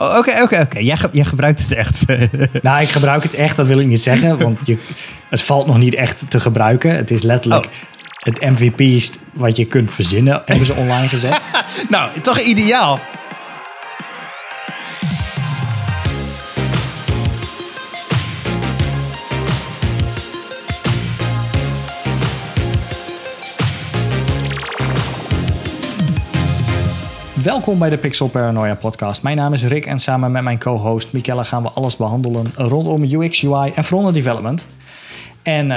Oh, Oké, oké, oké. Jij, ge- jij gebruikt het echt. Nou, ik gebruik het echt, dat wil ik niet zeggen. Want je, het valt nog niet echt te gebruiken. Het is letterlijk Oh. het MVP's wat je kunt verzinnen, hebben ze online gezet. nou, toch ideaal. Welkom bij de Pixel Paranoia podcast. Mijn naam is Rick en samen met mijn co-host Michelle gaan we alles behandelen rondom UX, UI en frontend development. En eh,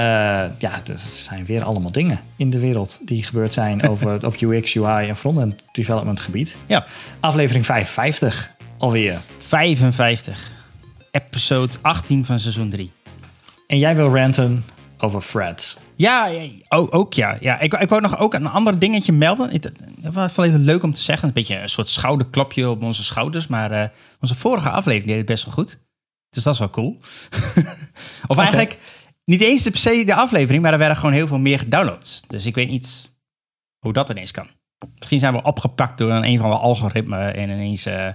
ja, er zijn weer allemaal dingen in de wereld die gebeurd zijn over op UX, UI en frontend development gebied. Ja, Aflevering 55 alweer. 55. Episode 18 van seizoen 3. En jij wil ranten over threads. Ja, ja, oh, ook ja. ja ik, ik wou nog ook een ander dingetje melden. Het het was wel even leuk om te zeggen. Een beetje een soort schouderklapje op onze schouders. Maar eh, onze vorige aflevering deed het best wel goed. Dus dat is wel cool. of eigenlijk niet eens per se de aflevering, maar er werden gewoon heel veel meer gedownloads. Dus ik weet niet hoe dat ineens kan. Misschien zijn we opgepakt door een, een van de algoritme en ineens... eh,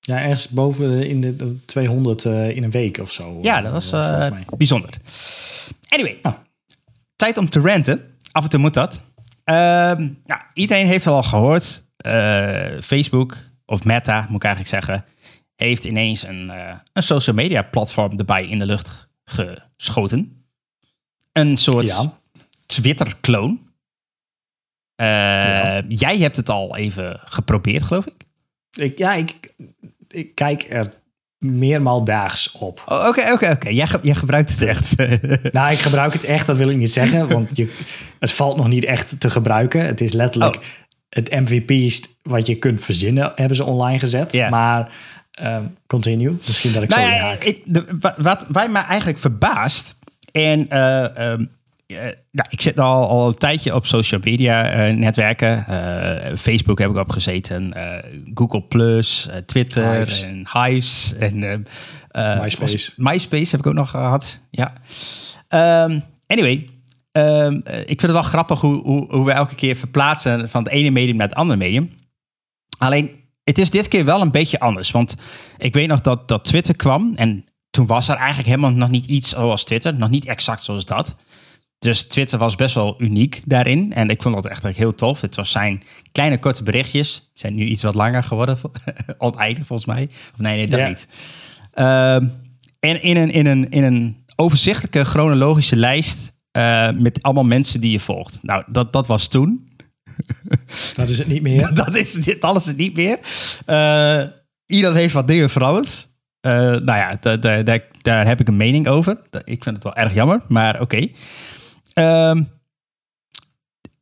Ja, ergens boven in de, de 200 eh, in een week of zo. ja, dat was bijzonder. Anyway, Ah. Tijd om te ranten. Af en toe moet dat. Ehm, nou, iedereen heeft het al gehoord. Eh, Facebook, of Meta moet ik eigenlijk zeggen, heeft ineens een, eh, een social media platform erbij in de lucht geschoten. Een soort Ja. Twitter-kloon. Eh, Ja. Jij hebt het al even geprobeerd, geloof ik. Ik, ja, ik, ik kijk er meermaal daags op. Oh, Oké, oké, oké. Jij, ge- jij gebruikt het echt. Nou, ik gebruik het echt, dat wil ik niet zeggen. Want je, het valt nog niet echt te gebruiken. Het is letterlijk Oh. het MVP's wat je kunt verzinnen, hebben ze online gezet. Ja. Maar ehm, continue. Misschien dat ik Nou zo ja, ik, de, wa- wat, waar mij eigenlijk verbaast. En eh, ehm, nou, ik zit al, al een tijdje op social media eh, netwerken. Eh, Facebook heb ik opgezeten. eh Google Plus, Twitter Hives. en Hives. En, MySpace. MySpace heb ik ook nog gehad. Ja. Ehm, anyway. ehm, eh, ik vind het wel grappig hoe, hoe, hoe we elke keer verplaatsen van het ene medium naar het andere medium. Alleen, het is dit keer wel een beetje anders. Want ik weet nog dat, dat Twitter kwam. En toen was er eigenlijk helemaal nog niet iets zoals Twitter. Nog niet exact zoals dat. Dus Twitter was best wel uniek daarin. En ik vond dat echt heel tof. Het was zijn kleine korte berichtjes. Die zijn nu iets wat langer geworden. Oneindig volgens mij. Of nee, nee, dat Ja. niet. Ehm, en in een, in, een, in een overzichtelijke chronologische lijst... eh, met allemaal mensen die je volgt. Nou, dat, dat was toen. Dat is het niet meer. Dat is dit alles het niet meer. Eh iedereen heeft wat dingen veranderd. Eh, nou ja, da- da- da- daar heb ik een mening over. Ik vind het wel erg jammer, maar oké. Ehm,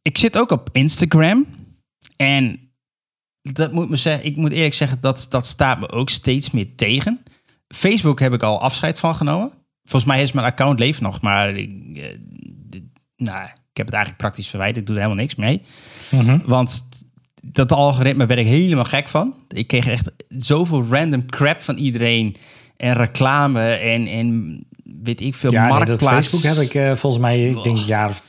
ik zit ook op Instagram. En dat moet me zeggen, ik moet eerlijk zeggen, dat, dat staat me ook steeds meer tegen. Facebook heb ik al afscheid van genomen. Volgens mij is mijn account leeft nog, maar ik, eh, nou, ik heb het eigenlijk praktisch verwijderd. Ik doe er helemaal niks mee. Mhm. Want dat algoritme werd ik helemaal gek van. Ik kreeg echt zoveel random crap van iedereen. En reclame en, en weet ik veel, Ja, nee, dat marktplaats. Facebook heb ik eh, volgens mij, ik denk een jaar of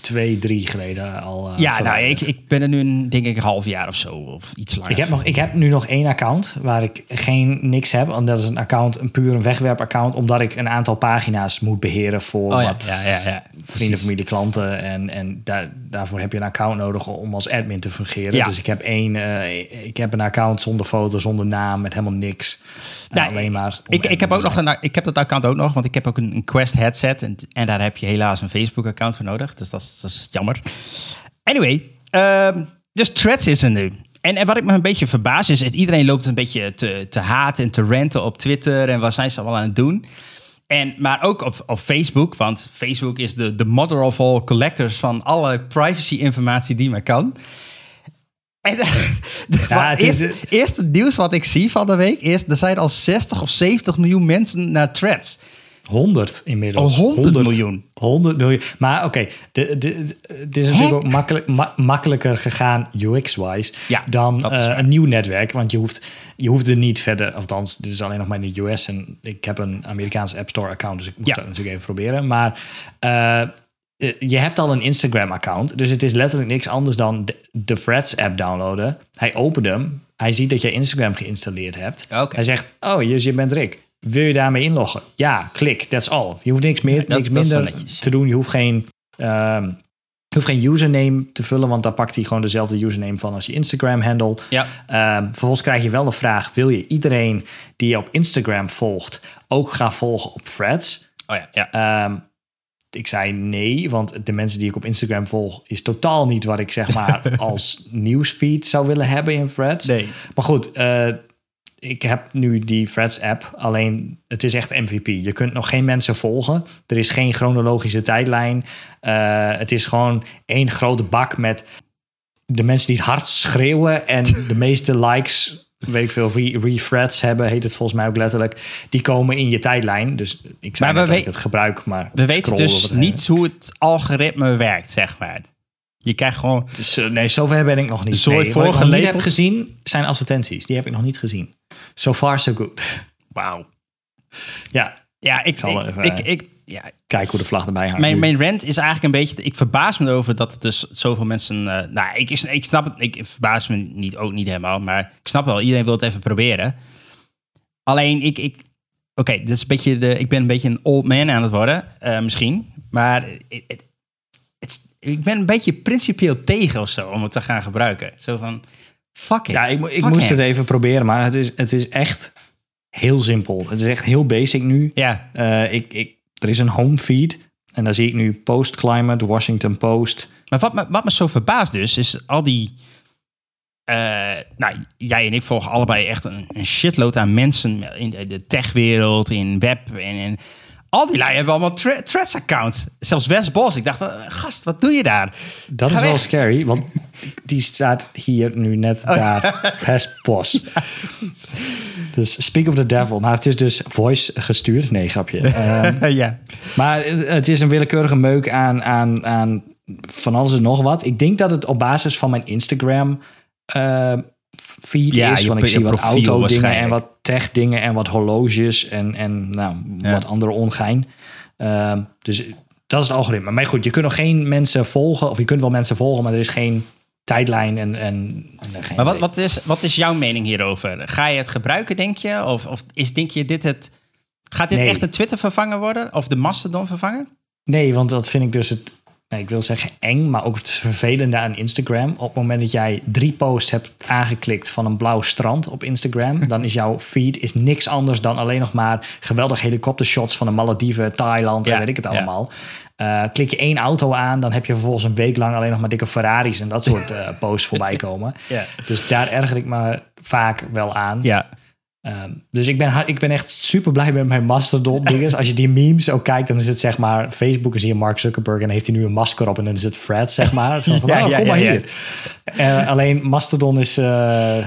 twee, drie geleden al eh, Ja, nou, ik, ik ben er nu een, denk ik een half jaar of zo. Of iets langer. Ik heb, nog, ik heb nu nog één account waar ik geen niks heb. En dat is een account, een puur een wegwerpaccount. Omdat ik een aantal pagina's moet beheren voor Oh ja, wat ja, ja, ja. vrienden, familie, klanten. En, en daar, daarvoor heb je een account nodig om als admin te fungeren. Dus ik heb één, eh, ik heb een account zonder foto, zonder naam, met helemaal niks. Eh, alleen maar. Ik, ik, heb ook nog een, ik heb dat account ook nog, want ik heb ook een, een Quest headset. En, en daar heb je helaas een Facebook-account voor nodig. Dus dat, is- dat is jammer. Anyway, ehm, dus Threads is er nu. En, en wat ik me een beetje verbaas is, dat iedereen loopt een beetje te, te haten en te ranten op Twitter. En wat zijn ze allemaal aan het doen? En, maar ook op, op Facebook, want Facebook is de, de mother of all collectors van alle privacy-informatie die maar kan. En de, Ja, het is- eerst, eerste nieuws wat ik zie van de week is... er zijn al 60 of 70 miljoen mensen naar Threads. 100 inmiddels. Al 100 miljoen. 100 miljoen. Maar oké, het is natuurlijk ook makkelijk, ma- makkelijker gegaan UX-wise Ja, dan eh, een nieuw netwerk. Want je hoeft, je hoeft er niet verder, althans, dit is alleen nog maar in de US. En ik heb een Amerikaanse App Store account, dus ik moet Ja. dat natuurlijk even proberen. Maar eh, eh, je hebt al een Instagram account, dus het is letterlijk niks anders dan de, de Threads app downloaden. Hij opent hem Hij ziet dat je Instagram geïnstalleerd hebt. Hij zegt, oh, je bent Rick. Wil je daarmee inloggen? Ja, klik, that's all. Je hoeft niks meer, dat- niks dat minder te doen. Je hoeft geen... ehm, je hoeft geen username te vullen, want dan pakt hij gewoon dezelfde username van als je Instagram-handle. Ja. Ehm, vervolgens krijg je wel de vraag: wil je iedereen die je op Instagram volgt ook gaan volgen op Threads? Oh ja, ja. Ehm, ik zei nee, want de mensen die ik op Instagram volg is totaal niet wat ik zeg maar als nieuwsfeed zou willen hebben in Threads. Nee. Maar goed, eh, ik heb nu die Threads app, alleen het is echt MVP. Je kunt nog geen mensen volgen. Er is geen chronologische tijdlijn. Eh, het is gewoon één grote bak met de mensen die het hard schreeuwen en de meeste likes. Weet ik veel, re- refrets hebben, heet het volgens mij ook letterlijk. Die komen in je tijdlijn. Dus ik we dat ik het gebruik, maar We weten dus niet hoe het algoritme werkt, zeg maar. Je krijgt gewoon... Dus, eh, nee, zover ben ik nog niet. Zooi nee, wat ik nog niet voorgelabeld? heb gezien zijn advertenties. Die heb ik nog niet gezien. So far, so good. Wauw. Ja, Ja, ik, zal ik, even- ik, ik, ja, kijk hoe de vlag erbij hangt. mijn, mijn rant is eigenlijk een beetje... Ik verbaas me erover dat het dus zoveel mensen... eh, nou, ik, ik snap het. Ik verbaas me niet, ook niet helemaal. Maar ik snap wel, iedereen wil het even proberen. Alleen, ik... ik Oké, dit is een beetje de, ik ben een beetje een old man aan het worden. eh, misschien. Maar ik ben een beetje principieel tegen of zo om het te gaan gebruiken. Zo van, fuck it. Ja, ik, ik moest hem. het even proberen, maar het is, het is echt heel simpel. Het is echt heel basic nu. Ja, Eh, ik, ik, er is een home feed en daar zie ik nu Post Climate, Washington Post. Maar wat me, wat me zo verbaast dus, is al die... eh, nou, jij en ik volgen allebei echt een, een shitload aan mensen in de, de techwereld, in web en, en al die lui hebben allemaal thre- threads accounts. Zelfs Wes Bos. Ik dacht, wel, gast, wat doe je daar? Dat Ga is wel scary, want die staat hier nu net daar, Pest Post. Precies. Dus speak of the devil. Nou, het is dus voice gestuurd. Nee, grapje. Ehm, ja. Maar het is een willekeurige meuk aan, aan, aan van alles en nog wat. Ik denk dat het op basis van mijn Instagram eh, feed Ja, is. Want ik zie wat auto dingen en wat tech dingen en wat horloges en, en nou, Ja. wat andere ongein. Ehm, dus dat is het algoritme. Maar goed, je kunt nog geen mensen volgen. Of je kunt wel mensen volgen, maar er is geen tijdlijn en, en, en Maar wat, wat, is, wat is jouw mening hierover? Ga je het gebruiken, denk je? Of, of is, denk je dit het... Gaat dit Nee. echt de Twitter vervangen worden? Of de Mastodon vervangen? Nee, want dat vind ik dus het, nee, ik wil zeggen eng, maar ook het vervelende aan Instagram. Op het moment dat jij drie posts hebt aangeklikt van een blauw strand op Instagram, dan is jouw feed is niks anders dan alleen nog maar geweldige helikoptershots van de Malediven, Thailand en weet ik het ja. allemaal. Eh, klik je één auto aan, dan heb je vervolgens een week lang alleen nog maar dikke Ferraris en dat soort eh, posts voorbij komen. Ja. Dus daar erger ik me vaak wel aan. Ja. Ehm, dus ik ben, ik ben echt super blij met mijn Mastodon dinges. Als je die memes ook kijkt, dan is het zeg maar... Facebook is hier Mark Zuckerberg en heeft hij nu een masker op... en dan is het Fred, zeg maar. Van, Ja, oh, ja, kom ja, maar hier. Eh, alleen Mastodon is... eh,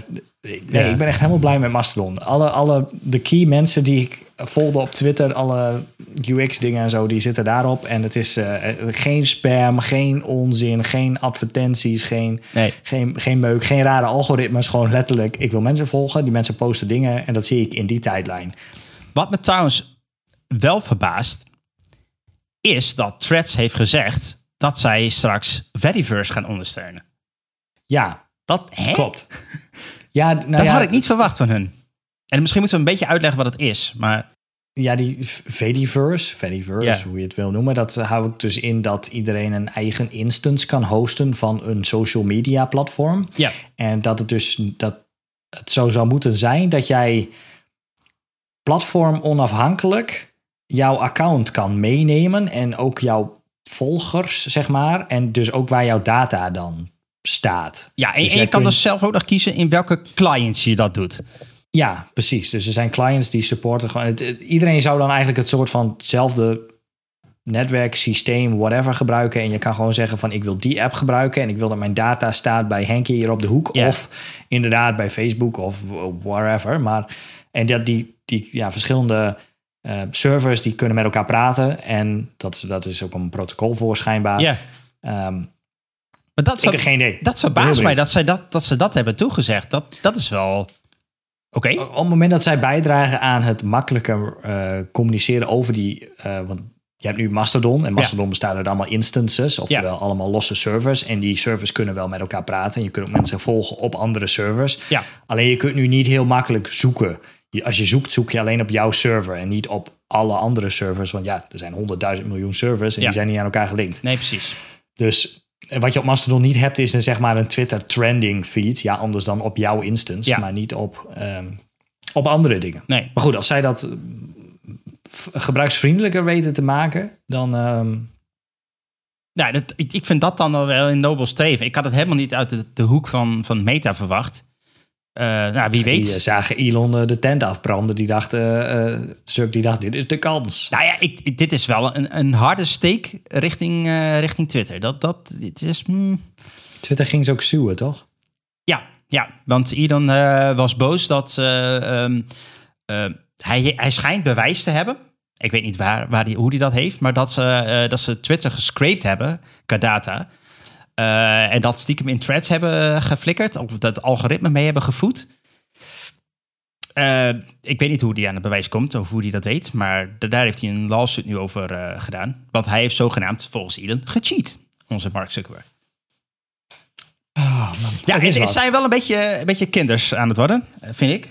nee, Ja. ik ben echt helemaal blij met Mastodon. Alle, alle de key mensen die ik volgde op Twitter... alle UX-dingen en zo, die zitten daarop. En het is eh, geen spam, geen onzin, geen advertenties... geen Nee. geen, geen meuk, geen rare algoritmes. Gewoon letterlijk, ik wil mensen volgen. Die mensen posten dingen en dat zie ik in die tijdlijn. Wat me trouwens wel verbaast, is dat Threads heeft gezegd dat zij straks Fediverse gaan ondersteunen. Ja, Dat, hè? klopt. Ja, nou dat ja, had ik niet verwacht van hun. En misschien moeten we een beetje uitleggen wat het is. Maar Ja, die Fediverse, Fediverse, Ja. hoe je het wil noemen, dat houdt dus in dat iedereen een eigen instance kan hosten van een social media platform. ja, En dat het dus dat het zo zou moeten zijn dat jij platform onafhankelijk jouw account kan meenemen en ook jouw volgers, zeg maar. En dus ook waar jouw data dan staat. ja en, Dus en je kan kunt- dus zelf ook nog kiezen in welke clients je dat doet. Ja, precies. Dus er zijn clients die supporten gewoon. Het, het- iedereen zou dan eigenlijk het soort van hetzelfde netwerk, systeem, whatever gebruiken. En je kan gewoon zeggen van ik wil die app gebruiken en ik wil dat mijn data staat bij Henkie hier op de hoek. Of inderdaad bij Facebook of wherever. Maar en dat die, die ja, verschillende eh, servers die kunnen met elkaar praten. En dat, is- dat is ook een protocol voor schijnbaar. Ja, Ehm, maar dat, ik heb geen idee. dat verbaast mij dat, zij dat, dat ze dat hebben toegezegd. Dat, dat is wel... Oké. Op het moment dat zij bijdragen aan het makkelijker eh, communiceren over die. eh, want je hebt nu Mastodon en Mastodon bestaat uit allemaal instances, oftewel allemaal losse servers. En die servers kunnen wel met elkaar praten. En je kunt ook mensen volgen op andere servers. Ja. Alleen je kunt nu niet heel makkelijk zoeken. Je- Als je zoekt, zoek je alleen op jouw server en niet op alle andere servers. Want ja, er zijn honderdduizend miljoen servers en Ja. die zijn niet aan elkaar gelinkt. Nee, precies. Dus wat je op Mastodon niet hebt, is een, zeg maar een Twitter trending feed. Ja, anders dan op jouw instance, Ja. maar niet op, ehm, op andere dingen. Nee. Maar goed, als zij dat eh, gebruiksvriendelijker weten te maken, dan. Ja, dat, ik, ik vind dat dan wel een nobel streven. Ik had het helemaal niet uit de, de hoek van, van Meta verwacht. Eh, nou, wie weet. die eh, zagen Elon eh, de tent afbranden. Die dacht, Zuck die dacht, dit is de kans. Nou ja, ik, ik- dit is wel een, een harde steek richting, richting Twitter. Dat, dat dit is. hmm, Twitter ging ze ook suwen, toch? ja, ja, want Elon was boos dat eh, hij, hij schijnt bewijs te hebben. Ik weet niet waar, waar die, hoe hij dat heeft, maar dat ze, dat ze Twitter gescraped hebben, qua data. Eh, en dat stiekem in threads hebben geflikkerd, of dat algoritme mee hebben gevoed. Eh, ik weet niet hoe die aan het bewijs komt of hoe hij dat weet, maar da- daar heeft hij een lawsuit nu over eh, gedaan. Want hij heeft zogenaamd, volgens Elon, gecheat, onze Mark Zuckerberg. Oh, man. Ja, het, zijn wel een beetje, een beetje kinders aan het worden, vind ik,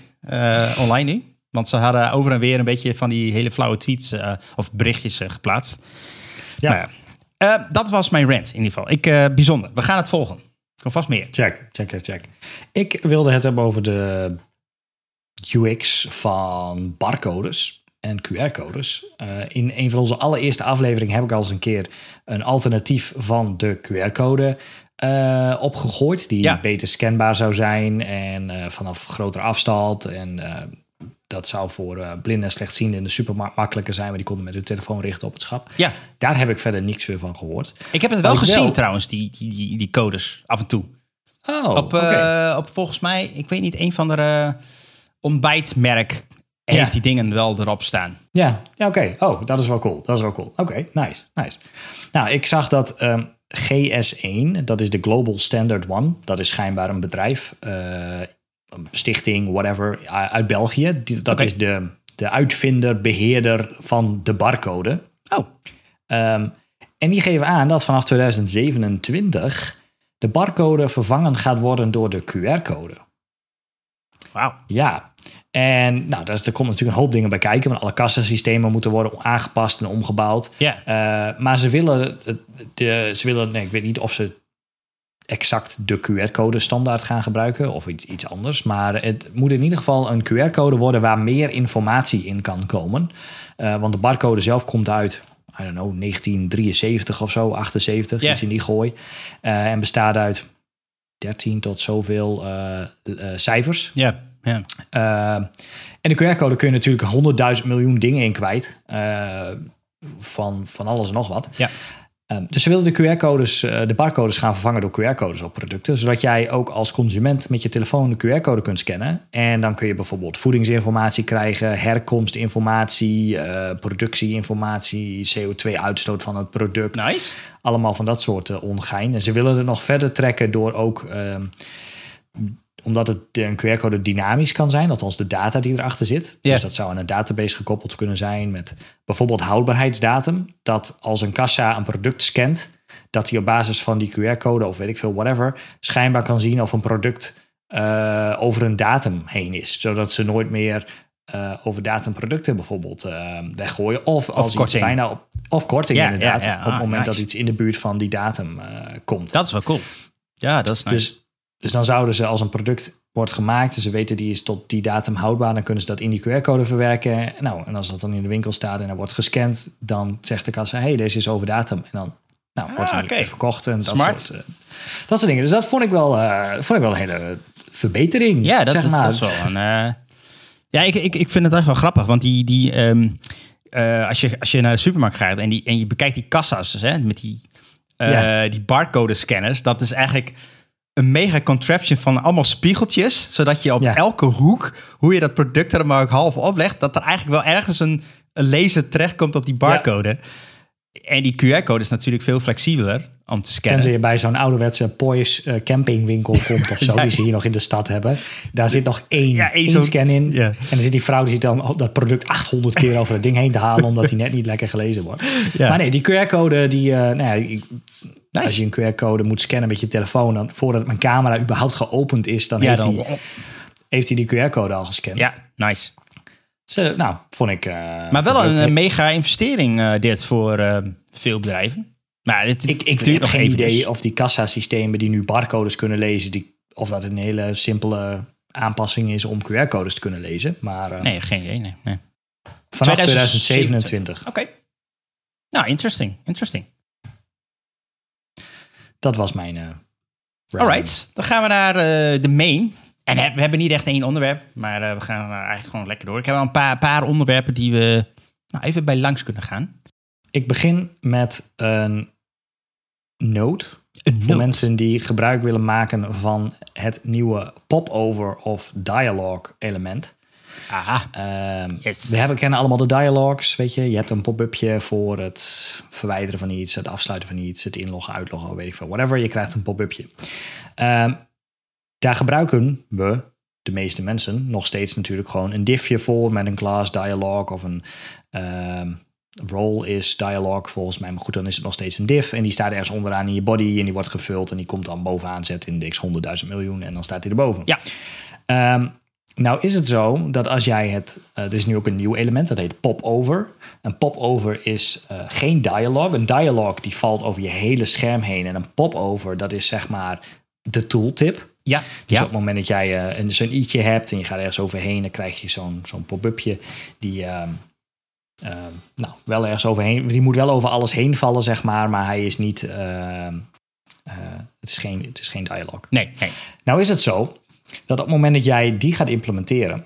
online nu. Want ze hadden over en weer een beetje van die hele flauwe tweets of berichtjes geplaatst. Ja. Nou ja. Eh, dat was mijn rant in ieder geval. Ik, eh, bijzonder. We gaan het volgen. Komt vast meer. Check, check, check, check. Ik wilde het hebben over de UX van barcodes en QR-codes. Eh, in een van onze allereerste afleveringen heb ik al eens een keer een alternatief van de QR-code opgegooid. Die Ja. beter scanbaar zou zijn en vanaf grotere afstand. En dat zou voor eh blinden en slechtzienden in de supermarkt makkelijker zijn. Maar die konden met hun telefoon richten op het schap. Ja, Daar heb ik verder niks meer van gehoord. ik heb het wel gezien wel- trouwens, die, die, die, codes, af en toe. Oh, op, eh, op volgens mij, ik weet niet, een van de eh, ontbijtmerk heeft Ja. die dingen wel erop staan. Ja, ja oké. Oh, dat is wel cool. Dat is wel cool. Oké, nice, nice. Nou, ik zag dat ehm, GS1, dat is de Global Standard One. Dat is schijnbaar een bedrijf, stichting, whatever, uit België. Die, dat is de, de uitvinder, beheerder van de barcode. Oh, Ehm, en die geven aan dat vanaf 2027 de barcode vervangen gaat worden door de QR-code. wauw. Ja, en nou, daar er komt natuurlijk een hoop dingen bij kijken. Want alle kassasystemen moeten worden aangepast en omgebouwd. Ja, Eh, maar ze willen, de, ze willen, nee, ik weet niet of ze exact de QR-code standaard gaan gebruiken of iets, iets anders. Maar het moet in ieder geval een QR-code worden waar meer informatie in kan komen. Eh, want de barcode zelf komt uit, I don't know, 1973 of zo, 78, Ja. iets in die gooi. Eh, en bestaat uit 13 tot zoveel eh, cijfers. ja, ja. Uh, en de QR-code kun je natuurlijk 100.000 miljoen dingen in kwijt. Van, van alles en nog wat. Ja. Um, dus ze willen de QR-codes, uh, de barcodes gaan vervangen door QR-codes op producten. Zodat jij ook als consument met je telefoon de QR-code kunt scannen. En dan kun je bijvoorbeeld voedingsinformatie krijgen, herkomstinformatie, uh, productieinformatie, CO2-uitstoot van het product. Nice. Allemaal van dat soort uh, ongein. En ze willen het nog verder trekken door ook. Omdat het een QR-code dynamisch kan zijn, althans de data die erachter zit. Dus dat zou aan een database gekoppeld kunnen zijn met bijvoorbeeld houdbaarheidsdatum. Dat als een kassa een product scant, dat hij op basis van die QR-code of weet ik veel, whatever, schijnbaar kan zien of een product uh, over een datum heen is. Zodat ze nooit meer uh, over datumproducten bijvoorbeeld uh, weggooien. Of, Of als korting. iets bijna op, of korting Ja, inderdaad. ja, ja. op het Ah, moment nice. dat iets in de buurt van die datum uh, komt. Dat is wel cool. Ja, dat is nice. Dus, dus dan zouden ze als een product wordt gemaakt en ze weten die is tot die datum houdbaar, dan kunnen ze dat in die QR-code verwerken. Nou, en als dat dan in de winkel staat en er wordt gescand, dan zegt de kassa: hey, deze is over datum. En dan nou, Ah, wordt hij oké. verkocht en dat Smart. soort, uh, dat soort dingen. Dus dat vond ik wel, uh, vond ik wel een hele verbetering. Ja, dat, zeg is, maar. dat is wel een... Uh... Ja, ik, ik, ik vind het echt wel grappig, want die... die um, uh, als, je, als je naar de supermarkt gaat en, die, en je bekijkt die kassa's hè, met die, ja. die barcode scanners, dat is eigenlijk een mega contraption van allemaal spiegeltjes, zodat je op Ja. elke hoek, hoe je dat product er maar ook half oplegt, dat er eigenlijk wel ergens een, een laser terechtkomt op die barcode. en die QR-code is natuurlijk veel flexibeler om te scannen. Tenzij je bij zo'n ouderwetse Poys eh, campingwinkel komt of zo, Ja. die ze hier nog in de stad hebben. Daar zit nog één, Ja, één één zo'n- scan in. Ja. En dan zit die vrouw die zit dan dat product 800 keer over het ding heen te halen, omdat hij net niet lekker gelezen wordt. Ja. Maar nee, die QR-code, die, eh, nou ja, Nice. als je een QR-code moet scannen met je telefoon, dan voordat mijn camera überhaupt geopend is, dan, ja, heeft, dan, hij, heeft hij die QR-code al gescand. ja, nice. Dus, eh, nou, vond ik. eh, Maar wel een mega investering eh, dit voor veel bedrijven. Maar Ik, ik heb nog geen even, idee dus- of die kassasystemen die nu barcodes kunnen lezen, die, of dat een hele simpele aanpassing is om QR-codes te kunnen lezen. Maar Nee, geen idee. Nee, nee. vanaf 2027. 2027. Oké. Nou, interesting. Interesting. Dat was mijn. random. Alright, dan gaan we naar eh, de main. En we hebben niet echt één onderwerp, maar eh, we gaan eigenlijk gewoon lekker door. Ik heb wel een paar, paar onderwerpen die we nou, even bij langs kunnen gaan. Ik begin met een note Een voor note. mensen die gebruik willen maken van het nieuwe pop-over of dialogue element. Aha. Ehm, Yes. We hebben, kennen allemaal de dialogues, weet je. Je hebt een pop-upje voor het verwijderen van iets, het afsluiten van iets, het inloggen, uitloggen, weet ik veel, whatever. Je krijgt een pop-upje. Ehm, daar gebruiken we, de meeste mensen, nog steeds natuurlijk gewoon een diffje voor met een class dialogue of een ehm, role is dialogue volgens mij. Maar goed, dan is het nog steeds een div en die staat ergens onderaan in je body en die wordt gevuld en die komt dan bovenaan zet index 100.000 miljoen en dan staat hij erboven. Ja. Nou is het zo dat als jij het... eh, er is nu ook een nieuw element, dat heet pop-over. Een pop-over is eh, geen dialogue. Een dialogue die valt over je hele scherm heen. En een pop-over, dat is zeg maar de tooltip. Ja, Dus ja. op het moment dat jij een zo'n i'tje hebt en je gaat ergens overheen... dan krijg je zo'n zo'n pop-upje die... ehm, ehm, nou, wel ergens overheen... Die moet wel over alles heen vallen, zeg maar. Maar hij is niet... ehm, eh, het, is geen, het is geen dialogue. Nee, nee. Nou is het zo dat op het moment dat jij die gaat implementeren,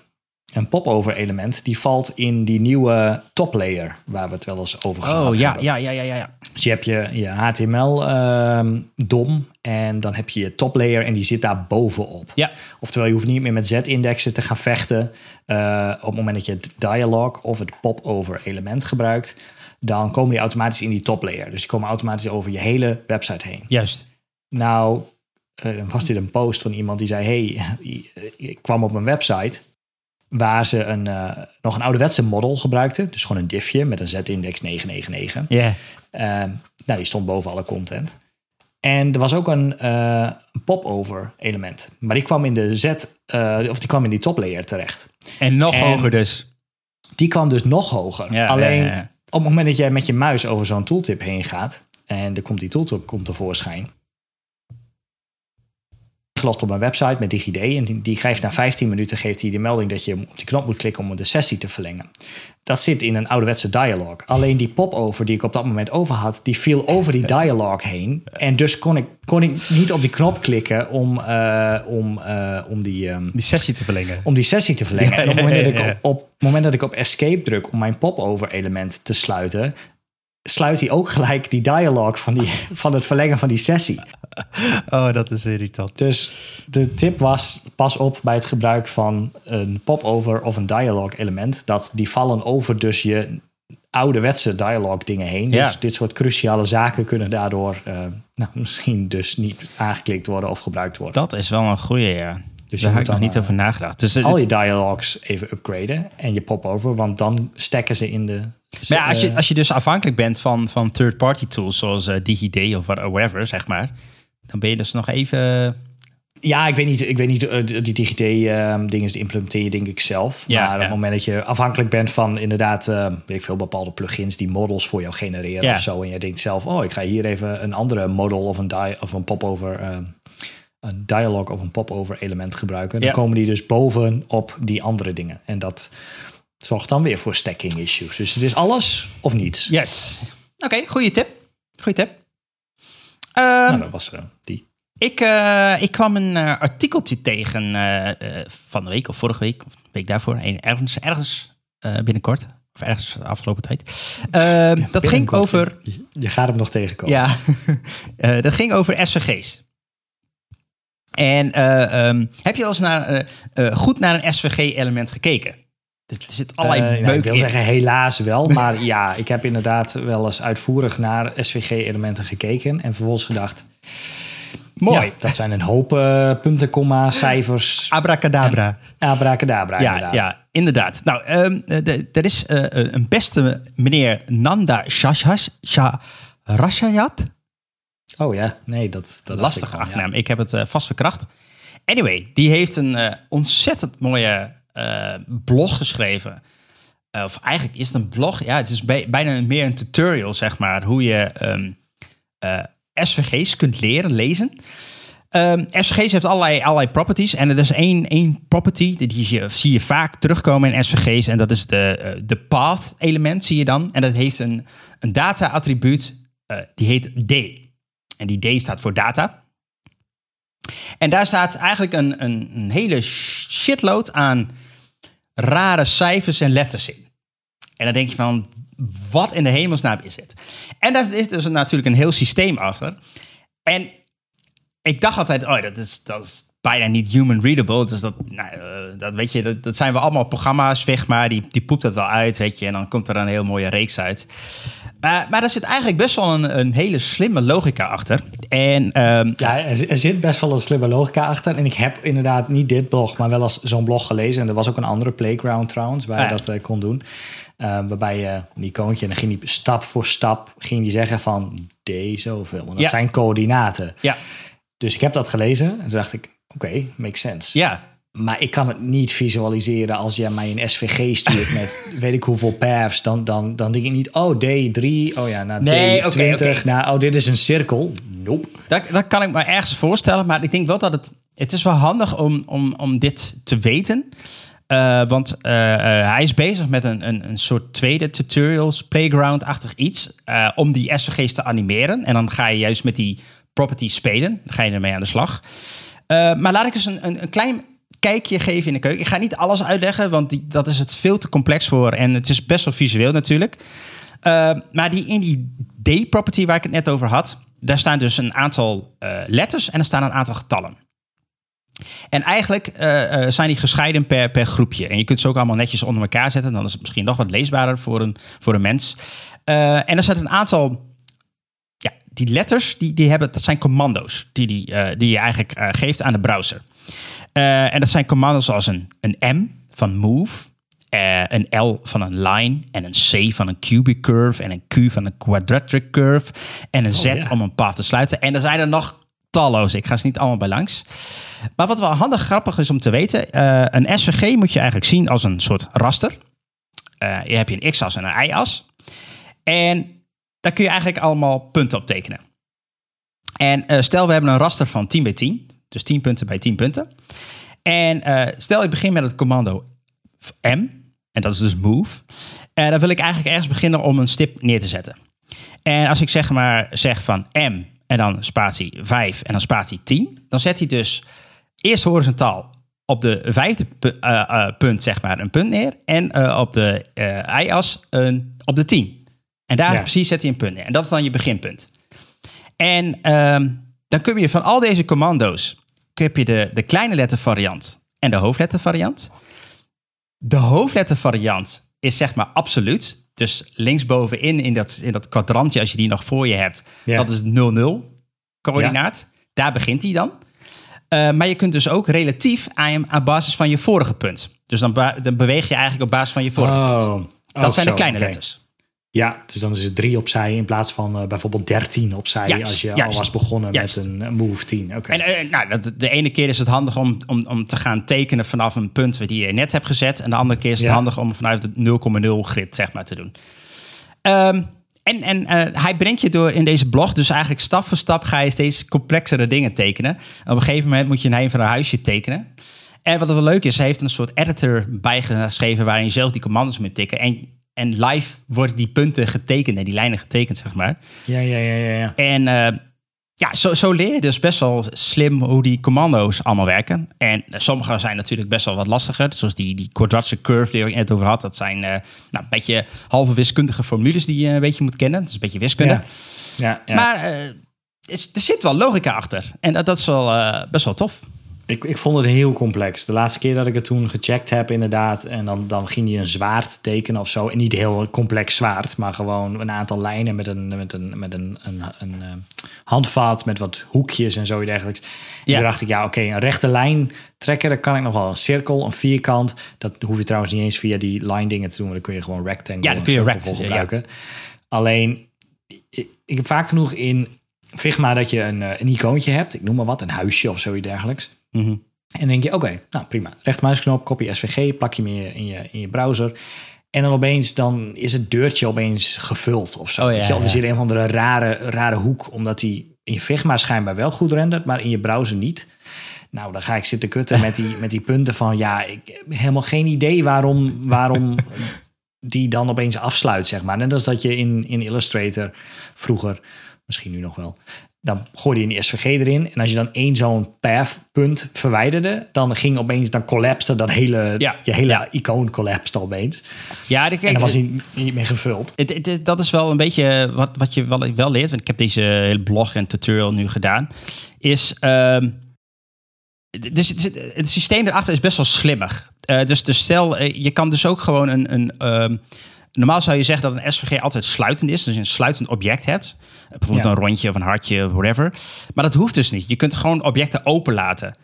een popover element, die valt in die nieuwe top layer waar we het wel eens over gehad Oh, ja, hebben. ja, ja, ja, ja, ja. Dus je hebt je, je HTML ehm, DOM en dan heb je je top layer en die zit daar bovenop. Ja, Oftewel, je hoeft niet meer met z-indexen te gaan vechten. Eh, op het moment dat je het dialog of het popover element gebruikt, dan komen die automatisch in die top layer. Dus die komen automatisch over je hele website heen. juist. Nou, was dit een post van iemand die zei: Hey, ik kwam op een website waar ze een, eh, nog een ouderwetse model gebruikten. Dus gewoon een diffje met een z-index 999. Ja. Ehm, nou, die stond boven alle content. En er was ook een eh, popover element. Maar die kwam in de Z, eh, of die kwam in die top layer terecht. En nog En- hoger dus. Die kwam dus nog hoger. Ja, Alleen ja, ja. op het moment dat jij met je muis over zo'n tooltip heen gaat en er komt die tooltip komt tevoorschijn. Gelogd op een website met DigiD en die, die geeft na 15 minuten geeft hij de melding dat je op die knop moet klikken om de sessie te verlengen. Dat zit in een ouderwetse dialog. Alleen die popover die ik op dat moment over had, die viel over die dialog heen. En dus kon ik, kon ik niet op die knop klikken om, eh, om, eh, om die. ehm, Die sessie te verlengen. om die sessie te verlengen. Ja, en op het ja, moment dat ik op, op moment dat ik op escape druk om mijn popover element te sluiten, sluit hij ook gelijk die dialog van, die, van het verlengen van die sessie. Oh, dat is irritant. Dus de tip was: pas op bij het gebruik van een popover of een dialog element. Dat die vallen over dus je ouderwetse dialog dingen heen. Ja. Dus dit soort cruciale zaken kunnen daardoor eh, nou, misschien dus niet aangeklikt worden of gebruikt worden. Dat is wel een goeie, ja. Dus Daar je moet ik nog dan, niet eh, over nagedacht. Dus, eh, al je dialogs even upgraden en je popover, want dan stekken ze in de. Maar ja, als je, eh, als je dus afhankelijk bent van, van third-party tools zoals eh, DigiD of what- whatever, zeg maar, dan ben je dus nog even. Ja, ik weet niet, ik weet niet eh, die DigiD-dingen die implementeer je denk ik zelf. Ja, maar op het moment dat je afhankelijk bent van inderdaad, eh, weet ik veel, bepaalde plugins die models voor jou genereren Ja. of zo. En je denkt zelf, oh, ik ga hier even een andere model of een, di of een popover, eh, een dialog of een popover element gebruiken. Dan Ja. komen die dus bovenop die andere dingen. En dat zorgt dan weer voor stacking issues. Dus het is alles of niets. Yes. Oké, goede tip. Goede tip. Ehm, Nou, dat was eh, die. ik, eh, ik kwam een eh, artikeltje tegen eh, van de week of vorige week, of de week daarvoor, een- ergens, ergens binnenkort. Of ergens de afgelopen tijd. Ehm, dat ging over. Je, je gaat hem nog tegenkomen. Ja, dat ging over SVG's. En eh, ehm, heb je al eens naar, eh, eh, goed naar een SVG-element gekeken? Er zit allerlei meuk ik wil in. zeggen helaas wel, maar ja, ik heb inderdaad wel eens uitvoerig naar SVG-elementen gekeken en vervolgens gedacht, Mooi. ja, dat zijn een hoop punten, komma, cijfers, Abracadabra. abracadabra Ja, inderdaad. ja, inderdaad. Nou, ehm, eh, de- er is een beste meneer Nanda Shashash- Sharashayat. Oh ja, nee, dat, dat Lastige achternaam. Ik heb het eh, vast verkracht. Anyway, die heeft een eh, ontzettend mooie eh, blog geschreven. Of eigenlijk is het een blog. Ja, het is bij- bijna meer een tutorial, zeg maar. Hoe je ehm, eh, SVG's kunt leren lezen. Ehm, SVG's heeft allerlei, allerlei properties. En er is één, één property, die zie je, zie je vaak terugkomen in SVG's. En dat is de, de path element, zie je dan. En dat heeft een, een data attribuut, die heet D. En die D staat voor data. En daar staat eigenlijk een, een, een hele shitload aan rare cijfers en letters in. En dan denk je van, wat in de hemelsnaam is dit? En daar is dus natuurlijk een heel systeem achter. En ik dacht altijd, oh, dat is, dat is bijna niet human readable. Dus dat, nou, eh, dat weet je, dat, dat zijn we allemaal programma's, Figma, die, die poept dat wel uit, weet je. En dan komt er een heel mooie reeks uit. Maar maar er zit eigenlijk best wel een, een hele slimme logica achter. En ehm, Ja, er, er zit best wel een slimme logica achter. En ik heb inderdaad niet dit blog, maar wel eens zo'n blog gelezen. En er was ook een andere playground trouwens, waar Ah, je ja. dat eh, kon doen. Eh, waarbij je een icoontje, en dan ging die stap voor stap ging die zeggen van D zoveel. Want dat Ja. zijn coördinaten. ja, Dus ik heb dat gelezen en toen dacht ik, oké, makes sense. ja, Maar ik kan het niet visualiseren als je mij een SVG stuurt met weet ik hoeveel paths. Dan, dan, dan denk ik niet, oh D3, oh ja, nou Nee, D20, oké, oké. nou oh dit is een cirkel. Nope. Dat, dat kan ik me ergens voorstellen, maar ik denk wel dat het... Het is wel handig om, om, om dit te weten. Eh, want eh, eh, hij is bezig met een, een, een soort tweede tutorials, playground-achtig iets... om die SVG's te animeren. En dan ga je juist met die properties spelen. Dan ga je ermee aan de slag. Maar laat ik eens een, een, een klein kijkje geven in de keuken. Ik ga niet alles uitleggen, want die, dat is het veel te complex voor. En het is best wel visueel natuurlijk. Uh, maar die, in die D-property waar ik het net over had, daar staan dus een aantal uh, letters en er staan een aantal getallen. En eigenlijk uh, uh, zijn die gescheiden per, per groepje. En je kunt ze ook allemaal netjes onder elkaar zetten. Dan is het misschien nog wat leesbaarder voor een, voor een mens. En er staat een aantal. Ja, die letters, die, die hebben, dat zijn commando's die, die, die je eigenlijk geeft aan de browser. Uh, en dat zijn commando's als een, een M van move, uh, een L van een line en een C van een cubic curve en een Q van een quadratic curve en een Z Oh, ja. om een path te sluiten. En er zijn er nog talloze. Ik ga ze niet allemaal bij langs. Maar wat wel handig grappig is om te weten, uh, een SVG moet je eigenlijk zien als een soort raster. Je hebt een x-as en een y-as. En daar kun je eigenlijk allemaal punten op tekenen. En stel we hebben een raster van 10 bij 10, dus 10 punten bij 10 punten. En uh, stel ik begin met het commando M, en dat is dus move. En dan wil ik eigenlijk ergens beginnen om een stip neer te zetten. En als ik zeg maar zeg van M en dan spatie 5 en dan spatie 10, dan zet hij dus eerst horizontaal op de vijfde pu uh, uh, punt zeg maar een punt neer en op de y-as op de 10. En daar ja. precies zet hij een punt neer. En dat is dan je beginpunt. En um, dan kun je van al deze commando's heb je de, de kleine lettervariant en de hoofdlettervariant. De hoofdlettervariant is zeg maar absoluut. Dus linksbovenin in dat, in dat kwadrantje, als je die nog voor je hebt, Ja. dat is 0-0 coördinaat. Daar begint hij dan. Uh, maar je kunt dus ook relatief aan, hem aan basis van je vorige punt. Dus dan, dan beweeg je eigenlijk op basis van je vorige punt. Oh, Dat oh, zijn zo, de kleine letters. Ja, dus dan is het drie opzij in plaats van eh, bijvoorbeeld 13 opzij Juist, als je al was begonnen juist. met een, een move 10. Oké. En eh, nou, de ene keer is het handig om, om, om te gaan tekenen vanaf een punt die je net hebt gezet. En de andere keer is het Ja. handig om vanuit het 0,0 grid zeg maar, te doen. Ehm, en en eh, hij brengt je door in deze blog, dus eigenlijk stap voor stap ga je steeds complexere dingen tekenen. En op een gegeven moment moet je een heim van een huisje tekenen. En wat wel leuk is, hij heeft een soort editor bijgeschreven waarin je zelf die commando's moet tikken. En, en live worden die punten getekend en die lijnen getekend, zeg maar. Ja, ja, ja, ja. ja. En eh, ja, zo, zo leer je dus best wel slim hoe die commando's allemaal werken. En eh, sommige zijn natuurlijk best wel wat lastiger. Zoals die, die quadratic curve die ik net over had. Dat zijn eh, nou, een beetje halve wiskundige formules die je een beetje moet kennen. Dat is een beetje wiskunde. Ja. Ja, ja. Maar er zit wel logica achter. En dat, dat is wel best wel tof. Ik, ik vond het heel complex. De laatste keer dat ik het toen gecheckt heb, inderdaad. En dan, dan ging hij een zwaard tekenen of zo. En niet heel complex zwaard, maar gewoon een aantal lijnen met een, met een, met een, een, een, eh, handvat met wat hoekjes en zo dergelijks. En Ja. toen dacht ik, ja, oké, een rechte lijn trekken, dat kan ik nog wel. Een cirkel, een vierkant. Dat hoef je trouwens niet eens via die line dingen te doen. maar Dan kun je gewoon rectangle Ja, dan kun je rect, ja. gebruiken. Alleen, ik, ik heb vaak genoeg in Figma dat je een, eh, een icoontje hebt. Ik noem maar wat, een huisje of zoiets dergelijks. Mhm. En dan denk je, oké, nou prima. Rechtermuisknop, kopie SVG, plak je hem in je, in je, in je browser. En dan opeens dan is het deurtje opeens gevuld of zo. Oh, ja, je? Er ja. zit een of andere rare, rare hoek, omdat die in Figma schijnbaar wel goed rendert, maar in je browser niet. Nou, dan ga ik zitten kutten met die, met die punten van, ja, ik heb helemaal geen idee waarom, waarom die dan opeens afsluit, zeg maar. Net als dat je in, in Illustrator vroeger, misschien nu nog wel, dan gooide je een SVG erin. En als je dan één zo'n path-punt verwijderde, dan ging opeens, dan collapste dat hele, Ja. je hele Ja. icoon collapste opeens. Ja, de, en dan was hij niet meer gevuld. Het, het, het- dat is wel een beetje wat, wat je wel, wel leert. Want ik heb deze hele blog en tutorial nu gedaan. Is. ehm, dus het, het- systeem erachter is best wel slimmig. Eh, dus, dus stel, eh, je kan dus ook gewoon een. een ehm, normaal zou je zeggen dat een SVG altijd sluitend is. Dus je een sluitend object hebt. Bijvoorbeeld Ja. een rondje of een hartje whatever. Maar dat hoeft dus niet. Je kunt gewoon objecten open laten.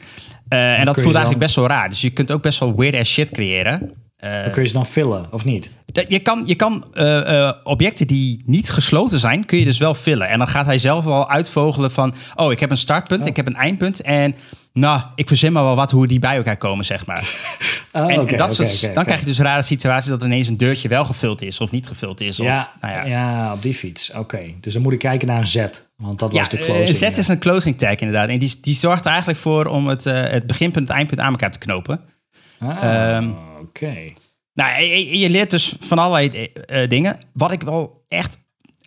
Eh, en dat voelt eigenlijk best wel raar. Dus je kunt ook best wel weird ass shit creëren. Eh, Dan kun je ze dan vullen, of niet? Je kan, je kan eh, objecten die niet gesloten zijn, kun je dus wel vullen. En dan gaat hij zelf wel uitvogelen van... oh, ik heb een startpunt, ik heb een eindpunt... en nou, ik verzin maar wel wat hoe die bij elkaar komen, zeg maar. Oh, en dat soort, dan krijg je dus rare situaties... dat ineens een deurtje wel gevuld is of niet gevuld is. Of, Ja, nou ja. ja. op die fiets. Oké. Dus dan moet ik kijken naar een Z. Want dat was de eh, closing. Z is een closing tag inderdaad. En die, die zorgt er eigenlijk voor om het, eh, het beginpunt en het eindpunt aan elkaar te knopen. Ah, Ehm, Oké. Nou, je, leert dus van allerlei eh, dingen. Wat ik wel echt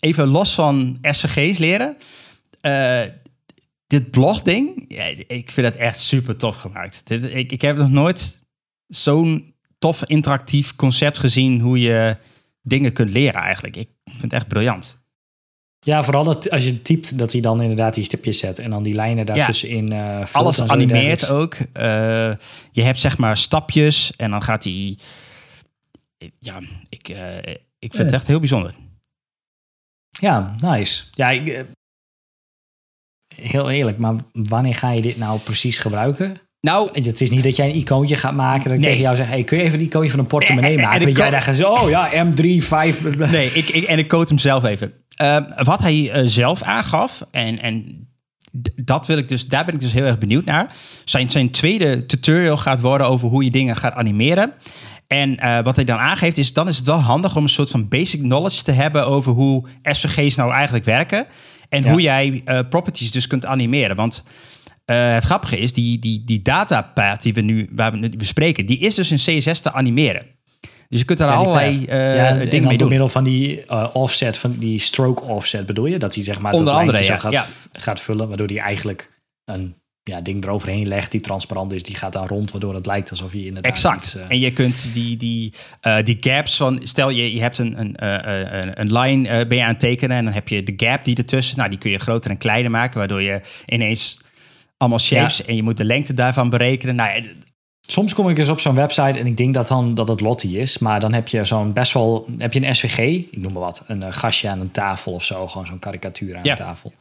even los van SVG's leren. Dit blogding, ja, ik vind het echt super tof gemaakt. Dit, ik, ik heb nog nooit zo'n tof interactief concept gezien hoe je dingen kunt leren eigenlijk. Ik vind het echt briljant. Ja, vooral dat als je typt, dat hij dan inderdaad die stipjes zet. En dan die lijnen daartussenin eh vult Alles animeert ook. Eh, je hebt zeg maar stapjes en dan gaat hij... Ja, ik, eh, ik vind het echt heel bijzonder. Ja, nice. Ja, ik, eh, heel eerlijk, maar wanneer ga je dit nou precies gebruiken? Nou, Het is niet dat jij een icoontje gaat maken. Dat ik Nee. tegen jou zeg, hey, kun je even een icoontje van een portemonnee En- en- en maken? dat jij daar gaat zo, oh ja, M3, 5. Nee, ik, ik, en ik quote hem zelf even. Ehm, wat hij eh, zelf aangaf, en, en dat wil ik dus, daar ben ik dus heel erg benieuwd naar. Zijn, zijn tweede tutorial gaat worden over hoe je dingen gaat animeren. En eh, wat hij dan aangeeft is, dan is het wel handig om een soort van basic knowledge te hebben over hoe SVG's nou eigenlijk werken. En Ja. hoe jij eh, properties dus kunt animeren. Want eh, het grappige is, die, die, die datapath die we nu waar we nu bespreken, die is dus in CSS te animeren. Dus je kunt er Ja, allerlei eh, ja, en dingen mee door doen. middel van die offset, van die stroke offset bedoel je? Dat hij zeg maar Onder dat andere, ja, gaat, gaat vullen, waardoor hij eigenlijk een ja, ding eroverheen legt die transparant is. Die gaat dan rond, waardoor het lijkt alsof je inderdaad Exact. iets, eh, En je kunt die, die, eh, die gaps van... Stel, je, je hebt een, een, eh, een, een line ben je aan het tekenen... en dan heb je de gap die ertussen... Nou, die kun je groter en kleiner maken... waardoor je ineens allemaal shapes... en je moet de lengte daarvan berekenen. Nou, ja, Soms kom ik eens op zo'n website en ik denk dat dan dat het Lottie is. Maar dan heb je zo'n best wel, heb je een SVG, ik noem maar wat, een gastje aan een tafel of zo. Gewoon zo'n karikatuur aan Ja. een tafel.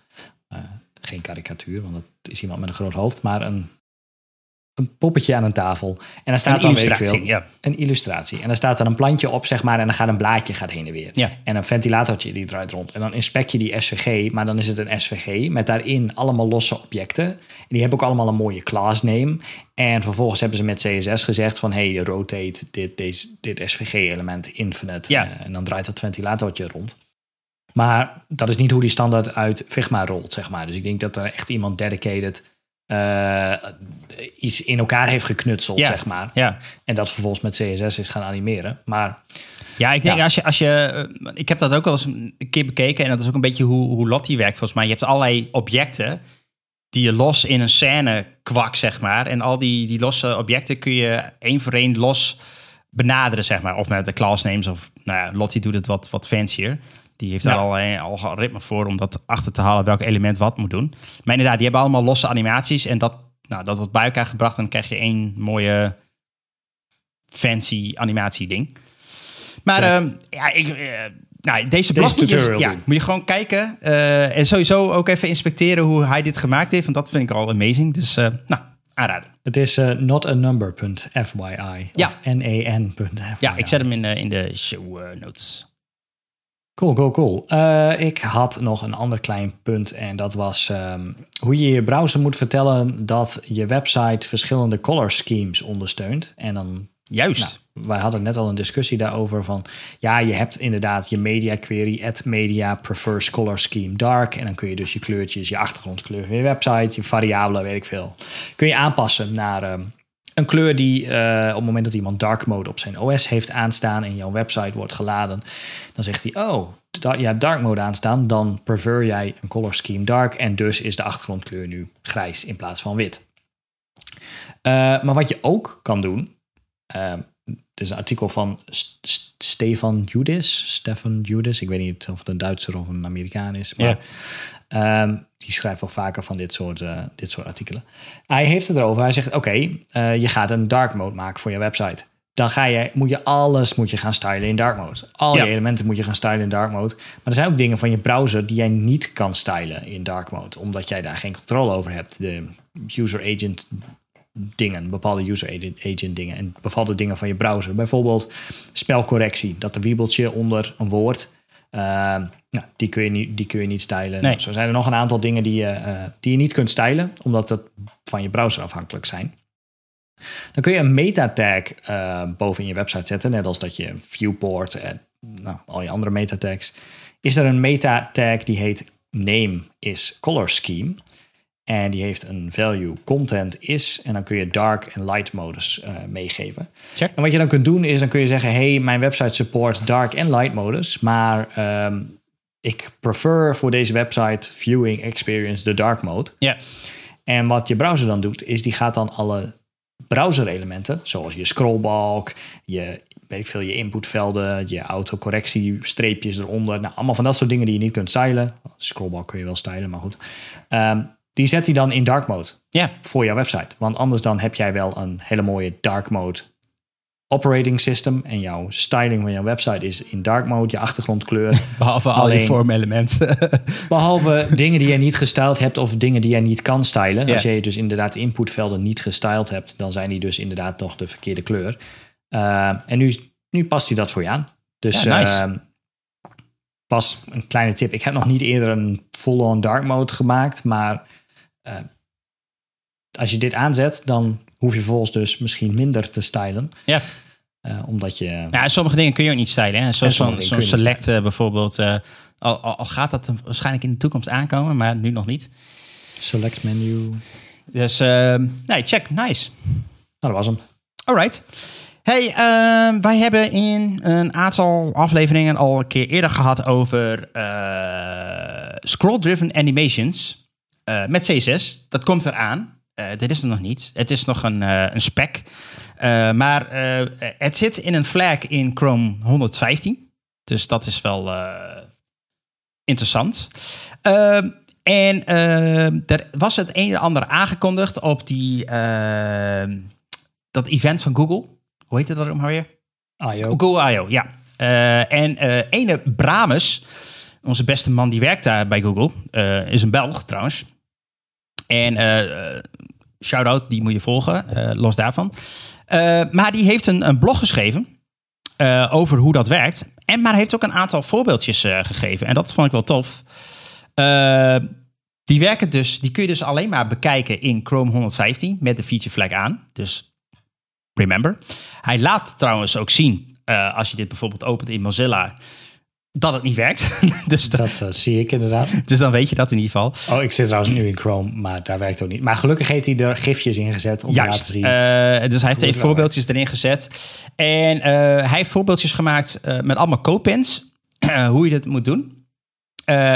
Geen karikatuur, want dat is iemand met een groot hoofd. Maar een, een poppetje aan een tafel. En daar staat een dan weet ik illustratie, veel, ja. een illustratie. En daar staat dan een plantje op, zeg maar, en dan gaat een blaadje gaat heen en weer. Ja. En een ventilatortje die draait rond. En dan inspect je die SVG, maar dan is het een SVG met daarin allemaal losse objecten. En die hebben ook allemaal een mooie class name. En vervolgens hebben ze met CSS gezegd van, hey, rotate dit, deze, dit SVG-element infinite. Ja. Eh, en dan draait dat ventilatortje rond. Maar dat is niet hoe die standaard uit Figma rolt, zeg maar. Dus ik denk dat er echt iemand dedicated eh, iets in elkaar heeft geknutseld, Ja. zeg maar. ja. En dat vervolgens met CSS is gaan animeren. Maar Ja, ik denk Ja. als je, als je, eh, ik heb dat ook wel eens een keer bekeken en dat is ook een beetje hoe, hoe Lottie werkt volgens mij. Je hebt allerlei objecten die je los in een scène kwak, zeg maar. En al die, die losse objecten kun je één voor één los benaderen, zeg maar. Of met de class names of, nou ja, Lottie doet het wat, wat fancier. Die heeft daar Ja. al algoritme voor om dat achter te halen welk element wat moet doen. Maar inderdaad, die hebben allemaal losse animaties en dat, Nou, dat wordt bij elkaar gebracht en dan krijg je één mooie fancy animatie ding. Maar ehm, ja, ik, eh, nou, deze blog moet je, tutorial ja, moet je gewoon kijken. eh, en sowieso ook even inspecteren hoe hij dit gemaakt heeft. Want dat vind ik al amazing. Dus eh, nou, aanraden. Het is eh notanumber.fyi. Ja. Of nan.fyi. Ja, ik zet hem in de, in de show notes. Cool, cool, cool. Eh, ik had nog een ander klein punt en dat was ehm, hoe je je browser moet vertellen dat je website verschillende color schemes ondersteunt. En dan, Juist. nou, wij hadden net al een discussie daarover van, ja, je hebt inderdaad je media query, at media prefers color scheme dark. En dan kun je dus je kleurtjes, je achtergrondkleur van je website, je variabelen, weet ik veel, kun je aanpassen naar ehm, een kleur die eh, op het moment dat iemand dark mode op zijn OS heeft aanstaan en jouw website wordt geladen, dan zegt hij, oh, je hebt dark mode aanstaan, dan prefer jij een color scheme dark en dus is de achtergrondkleur nu grijs in plaats van wit. Eh, maar wat je ook kan doen, eh, het is een artikel van St- St- Stefan Judis, Stefan Judis, ik weet niet of het een Duitser of een Amerikaan is, maar ehm, die schrijft wel vaker van dit soort, eh, dit soort artikelen. Hij heeft het erover, hij zegt, oké, eh, je gaat een dark mode maken voor je website. Dan ga je, moet je alles moet je gaan stylen in dark mode. Al Ja. je elementen moet je gaan stylen in dark mode. Maar er zijn ook dingen van je browser die jij niet kan stylen in dark mode. Omdat jij daar geen controle over hebt. De user agent dingen, bepaalde user agent- agent dingen. En bepaalde dingen van je browser. Bijvoorbeeld spelcorrectie. Dat de wiebeltje onder een woord. Eh, nou, die, kun je niet, die kun je niet stylen. Nee. Zo zijn er nog een aantal dingen die je, eh, die je niet kunt stylen. Omdat het van je browser afhankelijk zijn. Dan kun je een meta-tag eh, boven in je website zetten. Net als dat je viewport en nou, al je andere meta-tags. Is er een meta-tag die heet name is color scheme. En die heeft een value content is. En dan kun je dark en light modus eh, meegeven. Check. En wat je dan kunt doen is dan kun je zeggen... hey, mijn website support dark en light modus. Maar ehm, ik prefer voor deze website viewing experience de dark mode. Ja. En wat je browser dan doet, is die gaat dan alle browser-elementen, zoals je scrollbalk, je, weet ik veel, je inputvelden, je autocorrectiestreepjes eronder, nou, allemaal van dat soort dingen die je niet kunt stylen. Scrollbalk kun je wel stylen, maar goed. Ehm, die zet hij dan in dark mode Ja, voor jouw website. Want anders dan heb jij wel een hele mooie dark mode operating system en jouw styling van jouw website is in dark mode, je achtergrondkleur. behalve al vormelementen. Behalve dingen die je niet gestyled hebt of dingen die jij niet kan stylen. Ja. Als je dus inderdaad de inputvelden niet gestyled hebt, dan zijn die dus inderdaad nog de verkeerde kleur. Uh, en nu, nu past hij dat voor je aan. Dus Ja, nice. uh, pas een kleine tip. Ik heb nog niet eerder een full-on dark mode gemaakt, maar uh, als je dit aanzet, dan hoef je vervolgens dus misschien minder te stylen. ja. Uh, omdat je... Ja, sommige dingen kun je ook niet stylen. Hè? Zoals zo'n select eh, bijvoorbeeld. eh, al, al, al gaat dat waarschijnlijk in de toekomst aankomen, maar nu nog niet. Select menu. Dus uh, nee, check. Nice. Nou, dat was hem. Alright. Hey, uh, wij hebben in een aantal afleveringen al een keer eerder gehad over scroll-driven animations uh, met CSS. Dat komt eraan. Uh, dit is er nog niet. Het is nog een, uh, een spec. Maar het zit in een flag in Chrome 115. Dus dat is wel interessant. Ehm, en er was het een en ander aangekondigd op die ehm, dat event van Google. Hoe heet het dat ook maar weer? I.O. Google I.O., ja. En ene Bramus, onze beste man die werkt daar bij Google, uh, is een Belg trouwens. En uh, shout-out, die moet je volgen, los daarvan. maar die heeft een, een blog geschreven over hoe dat werkt. En maar heeft ook een aantal voorbeeldjes gegeven. En dat vond ik wel tof. die werken dus, die kun je dus alleen maar bekijken in Chrome 115 met de feature flag aan. Dus remember. Hij laat trouwens ook zien, als je dit bijvoorbeeld opent in Mozilla, dat het niet werkt. dus dat uh, zie ik inderdaad. Dus dan weet je dat in ieder geval. Oh, ik zit trouwens nu in Chrome, maar daar werkt ook niet. Maar gelukkig heeft hij er gifjes in gezet om Juist. te zien. Uh, dus hij heeft even voorbeeldjes erin gezet. En uh, hij heeft voorbeeldjes gemaakt uh, met allemaal codepens. hoe je dat moet doen.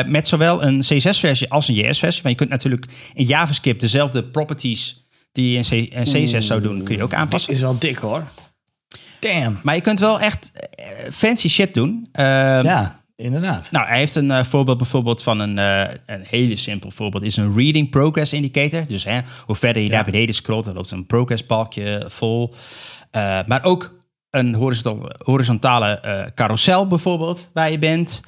Met zowel een CSS-versie als een JS-versie. Want je kunt natuurlijk in JavaScript dezelfde properties die je in, C in CSS zou doen, kun je ook aanpassen. Is wel dik hoor. Damn. Maar je kunt wel echt uh, fancy shit doen. Uh, ja. Inderdaad. Nou, hij heeft een eh, voorbeeld bijvoorbeeld van een, eh, een hele simpel voorbeeld. Is een reading progress indicator. Dus hè, hoe verder je Ja. naar beneden scrolt, dan loopt een progress balkje vol. Eh, maar ook een horizontal, horizontale eh, carousel bijvoorbeeld, waar je bent.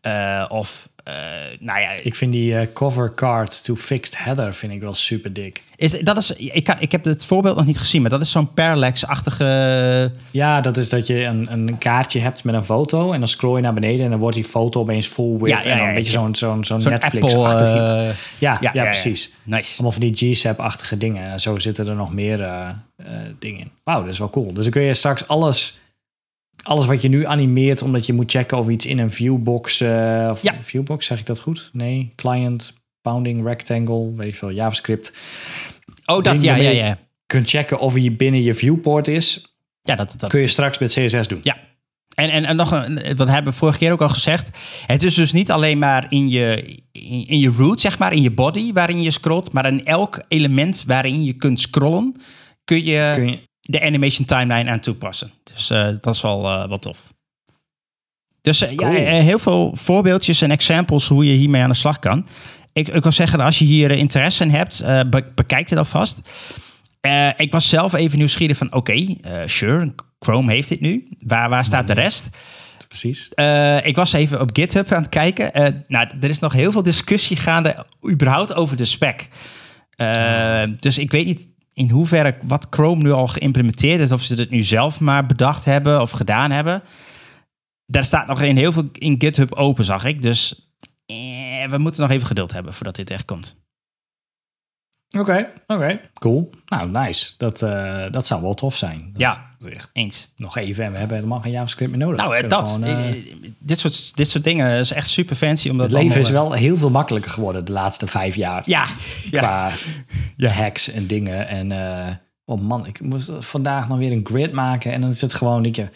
Eh, of, eh, nou ja, Ik vind die eh, cover card to fixed header vind ik wel super dik. is, dat is, ik, kan, ik heb het voorbeeld nog niet gezien, maar dat is zo'n parallax-achtige... Ja, dat is dat je een, een kaartje hebt met een foto en dan scroll je naar beneden en dan wordt die foto opeens full width Ja, ja, en dan ja, een beetje ja. zo'n zo'n zo'n Zo'n Netflix-achtig. Apple... eh, ja, ja, ja, ja. precies. nice. Allemaal van die G-SAP-achtige dingen. En zo zitten er nog meer eh, eh, dingen in. Wauw, dat is wel cool. Dus dan kun je straks alles, alles wat je nu animeert, omdat je moet checken of iets in een viewbox. eh of Ja. viewbox, zeg ik dat goed? Nee, client, bounding, rectangle, weet ik veel, JavaScript. Oh, dat, ja, ja, ja. Kunt checken of hij binnen je viewport is. Ja, dat, dat, Kun je straks met CSS doen. Ja. En, en, en nog een, wat hebben we vorige keer ook al gezegd. Het is dus niet alleen maar in je, in, in je root, zeg maar, in je body waarin je scrolt, maar in elk element waarin je kunt scrollen, kun je, Kun je de animation timeline aan toepassen. Dus eh, dat is wel eh, wat tof. Dus eh, Cool. ja, heel veel voorbeeldjes en examples hoe je hiermee aan de slag kan. Ik, ik wil zeggen, als je hier interesse in hebt, be- bekijk het alvast. Ik was zelf even nieuwsgierig van, oké, sure, Chrome heeft dit nu. Waar, waar staat de rest? precies. Ik was even op GitHub aan het kijken. Nou, er is nog heel veel discussie gaande überhaupt over de spec. Eh, Dus ik weet niet in hoeverre wat Chrome nu al geïmplementeerd is. Of ze het nu zelf maar bedacht hebben of gedaan hebben. Daar staat nog in heel veel in GitHub open, zag ik. Dus eh, we moeten nog even geduld hebben voordat dit echt komt. Oké, oké, cool. Nou, nice. Dat, eh, dat zou wel tof zijn. Dat Ja. echt Eens. nog even en we hebben helemaal geen JavaScript meer nodig. Nou, eh, dat. gewoon, eh, dit, soort, dit soort dingen is echt super fancy. Omdat het leven is wel heel veel makkelijker geworden de laatste vijf jaar. Ja. Qua Ja. hacks en dingen. En oh man, ik moest vandaag nog weer een grid maken. En dan is het gewoon dat je...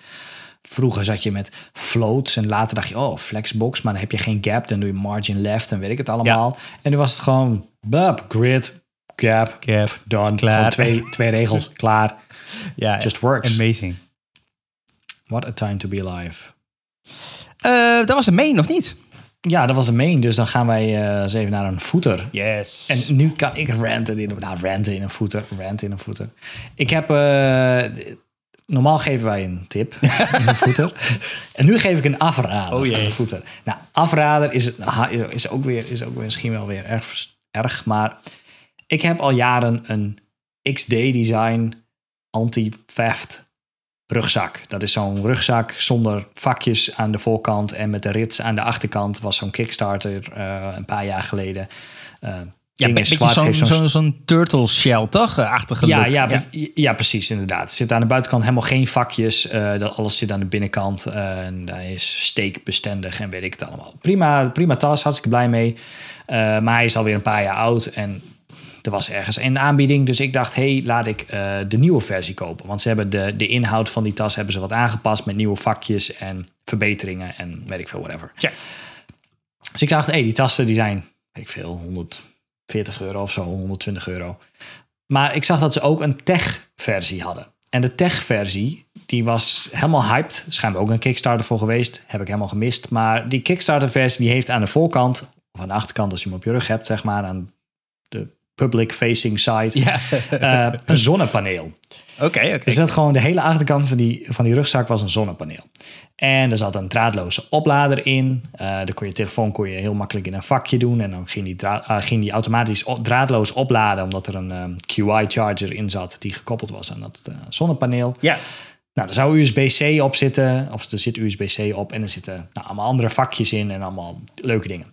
Vroeger zat je met floats en later dacht je, oh, flexbox. Maar dan heb je geen gap, dan doe je margin left en weet ik het allemaal. En nu was het gewoon, bub, grid, gap, Cap. done. Klaar. Twee, twee regels, klaar. Ja, Just works. amazing. What a time to be alive. Eh, dat was de main, nog niet? Ja, dat was de main. Dus dan gaan wij eens even naar een footer. Yes. En nu kan ik ranten in, nou, ranten in een footer. Ranten in een footer. Ik heb... eh, normaal geven wij een tip in een footer. En nu geef ik een afrader Oh jee. een footer. Nou, afrader is, is, ook weer, is ook weer misschien wel weer erg, erg. Maar ik heb al jaren een XD-design anti-theft rugzak. Dat is zo'n rugzak zonder vakjes aan de voorkant en met de rits aan de achterkant. Was zo'n Kickstarter eh, een paar jaar geleden. Eh, ja, een beetje zo'n zo'n turtle shell, toch? Eh, Achtige ja, ja, ja. precies, inderdaad. Er zit aan de buitenkant helemaal geen vakjes. dat alles zit aan de binnenkant. en hij is steekbestendig en weet ik het allemaal. Prima, prima tas, hartstikke blij mee. Maar hij is alweer een paar jaar oud en er was ergens een aanbieding. Dus ik dacht, hey, laat ik eh, de nieuwe versie kopen. Want ze hebben de, de inhoud van die tas hebben ze wat aangepast met nieuwe vakjes en verbeteringen en weet ik veel, whatever. Check. Dus ik dacht, hey, die tassen die zijn, weet ik veel, 140 euro of zo, 120 euro. Maar ik zag dat ze ook een tech-versie hadden. En de tech-versie, die was helemaal hyped. Schijnbaar ook een Kickstarter voor geweest. Heb ik helemaal gemist. Maar die Kickstarter-versie, die heeft aan de voorkant... of aan de achterkant als je hem op je rug hebt, zeg maar... aan de public-facing side, Ja. eh, een zonnepaneel. Oké, oké. Dus dat gewoon de hele achterkant van die, van die rugzak was een zonnepaneel. En er zat een draadloze oplader in. Dan kon je telefoon kon je heel makkelijk in een vakje doen. En dan ging die, dra- eh, ging die automatisch draadloos opladen. Omdat er een ehm, QI-charger in zat die gekoppeld was aan dat zonnepaneel. Ja. Nou, er zou USB-C op zitten. Of er zit USB-C op. En er zitten nou, allemaal andere vakjes in. En allemaal leuke dingen.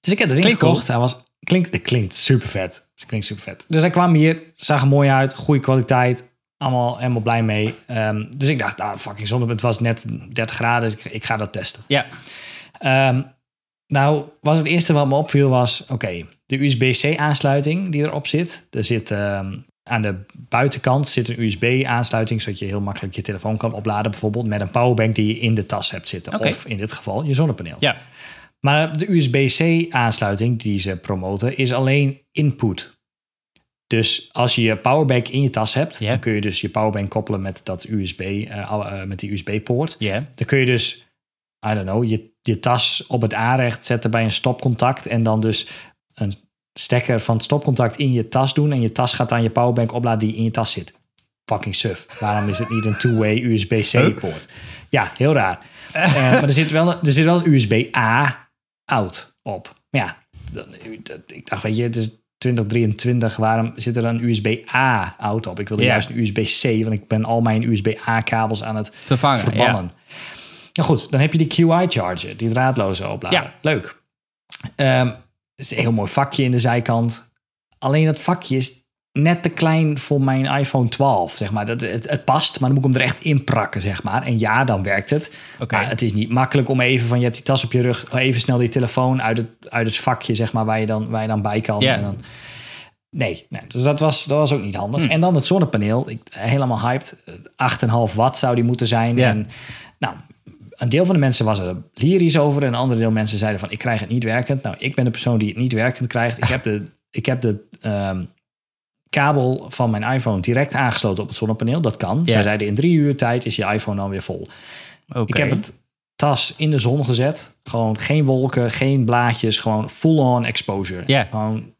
Dus ik heb dat ding Klinkt gekocht. Hij was, klinkt, het klinkt super vet. Het klinkt super vet. Dus hij kwam hier. Zag er mooi uit. Goede kwaliteit. Allemaal helemaal blij mee. Ehm, dus ik dacht, ah, fucking zonde. Het was net 30 graden. Dus ik, ik ga dat testen. Ja. Ehm, nou, was het eerste wat me opviel was... Oké, de USB-C aansluiting die erop zit. Er zit ehm, aan de buitenkant zit een USB-aansluiting... zodat je heel makkelijk je telefoon kan opladen. Bijvoorbeeld met een powerbank die je in de tas hebt zitten. Of in dit geval je zonnepaneel. Ja. Maar de USB-C-aansluiting die ze promoten is alleen input. Dus als je je powerbank in je tas hebt... Dan kun je dus je powerbank koppelen met, dat USB, eh, eh, met die USB-poort. Dan kun je dus I don't know, je, je tas op het aanrecht zetten bij een stopcontact. En dan dus een stekker van het stopcontact in je tas doen. En je tas gaat aan je powerbank opladen die in je tas zit. Fucking suf. Waarom is het niet een two-way USB-C-poort? Ja, heel raar. Eh, maar er zit wel, er zit wel een USB-A out op. Maar ja, dan- dat- ik dacht, weet je, het is 2023. Waarom zit er een USB-A out op? Ik wilde Ja. juist een USB-C, want ik ben al mijn USB-A-kabels aan het Vervangen. verbannen. Ja. goed, dan heb je die QI-charger, die draadloze oplader. Ja. Leuk. Het is een heel mooi vakje in de zijkant. Alleen dat vakje is net te klein voor mijn iPhone 12, zeg maar. Dat, het, het past, maar dan moet ik hem er echt in prakken, zeg maar. En ja, dan werkt het. Oké. Maar het is niet makkelijk om even van, je hebt die tas op je rug, even snel die telefoon uit het, uit het vakje, zeg maar, waar je dan, waar je dan bij kan. En dan, nee, nee, dus dat was, dat was ook niet handig. Hm. En dan het zonnepaneel, ik, helemaal hyped. 8,5 watt zou die moeten zijn. En nou, een deel van de mensen was er lyrisch over. En een ander deel mensen zeiden van, ik krijg het niet werkend. Nou, ik ben de persoon die het niet werkend krijgt. Ik heb de, ik heb de ehm, kabel van mijn iPhone direct aangesloten op het zonnepaneel. Dat kan. Ja. Zij zeiden, in drie uur tijd is je iPhone dan weer vol. Ik heb het tas in de zon gezet. Gewoon geen wolken, geen blaadjes. Gewoon full-on exposure. Ja. Gewoon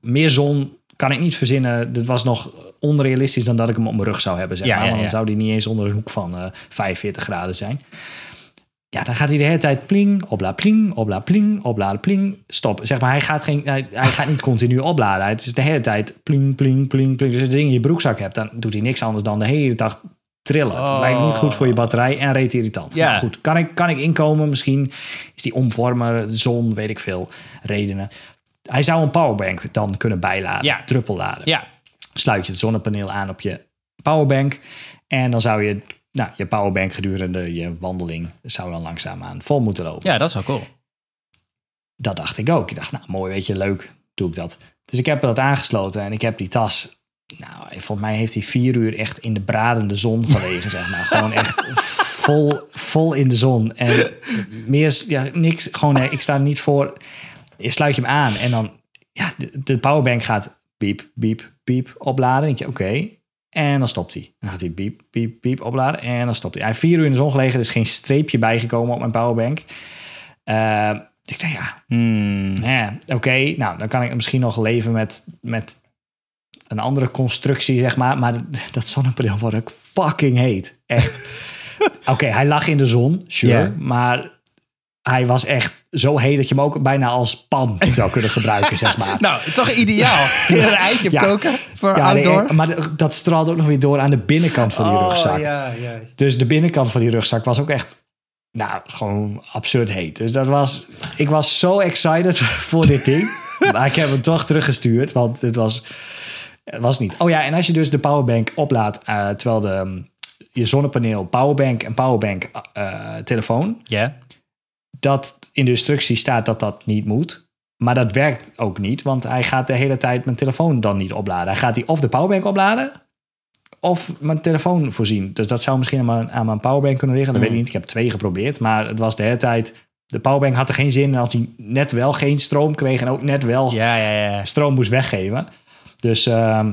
meer zon kan ik niet verzinnen. Dit was nog onrealistisch dan dat ik hem op mijn rug zou hebben. Zeg Ja, maar. Want dan zou die niet eens onder een hoek van eh 45 graden zijn. Ja, dan gaat hij de hele tijd pling, opla, pling, opla, pling, opla, pling. Stop. Zeg maar, hij gaat, geen, hij, hij gaat niet continu opladen. Het is de hele tijd pling, pling, pling, pling. Dus als je ding in je broekzak hebt, dan doet hij niks anders dan de hele dag trillen. Oh. lijkt niet goed voor je batterij en reet irritant. Ja. Maar goed, kan ik, kan ik inkomen? Misschien is die omvormer, zon, weet ik veel, redenen. Hij zou een powerbank dan kunnen bijladen, Ja. druppelladen Ja. sluit je het zonnepaneel aan op je powerbank. En dan zou je nou, je powerbank gedurende je wandeling zou dan langzaamaan vol moeten lopen. ja, dat is wel cool. Dat dacht ik ook. Ik dacht, nou mooi, weet je, leuk, doe ik dat. Dus ik heb dat aangesloten en ik heb die tas. Nou, volgens mij heeft hij vier uur echt in de bradende zon gelegen, zeg maar. Gewoon echt vol, vol in de zon. En meer, ja, niks, gewoon, nee, ik sta er niet voor. Je sluit je hem aan en dan, ja, de, de powerbank gaat piep, piep, piep opladen. Dan denk je, oké. En dan stopt hij. Dan gaat hij piep, piep, piep opladen en dan stopt hij. Hij heeft vier uur in de zon gelegen, er is geen streepje bijgekomen op mijn powerbank. Eh, ik dacht, ja, Hmm. oké, nou dan kan ik misschien nog leven met, met een andere constructie, zeg maar. Maar dat zonnepaneel wordt ook fucking heet. Echt. oké, hij lag in de zon, sure. Maar hij was echt zo heet dat je hem ook bijna als pan zou kunnen gebruiken, zeg maar. Nou, toch ideaal. Kun je er een eitje op Ja. koken voor Ja, nee, outdoor? maar dat straalde ook nog weer door aan de binnenkant van die rugzak. Oh, ja, ja. Dus de binnenkant van die rugzak was ook echt, nou, gewoon absurd heet. Dus dat was, ik was zo excited voor dit ding. maar ik heb hem toch teruggestuurd, want het was, het was niet. Oh ja, en als je dus de powerbank oplaadt, eh, terwijl de, je zonnepaneel, powerbank en powerbank eh, telefoon, Ja. Dat in de instructie staat dat dat niet moet. Maar dat werkt ook niet, want hij gaat de hele tijd mijn telefoon dan niet opladen. Hij gaat die of de powerbank opladen, of mijn telefoon voorzien. Dus dat zou misschien aan mijn, aan mijn powerbank kunnen liggen. Dat weet ik niet. Ik heb twee geprobeerd, maar het was de hele tijd... De powerbank had er geen zin in als hij net wel geen stroom kreeg... en ook net wel Ja, ja, ja. stroom moest weggeven. Dus ehm,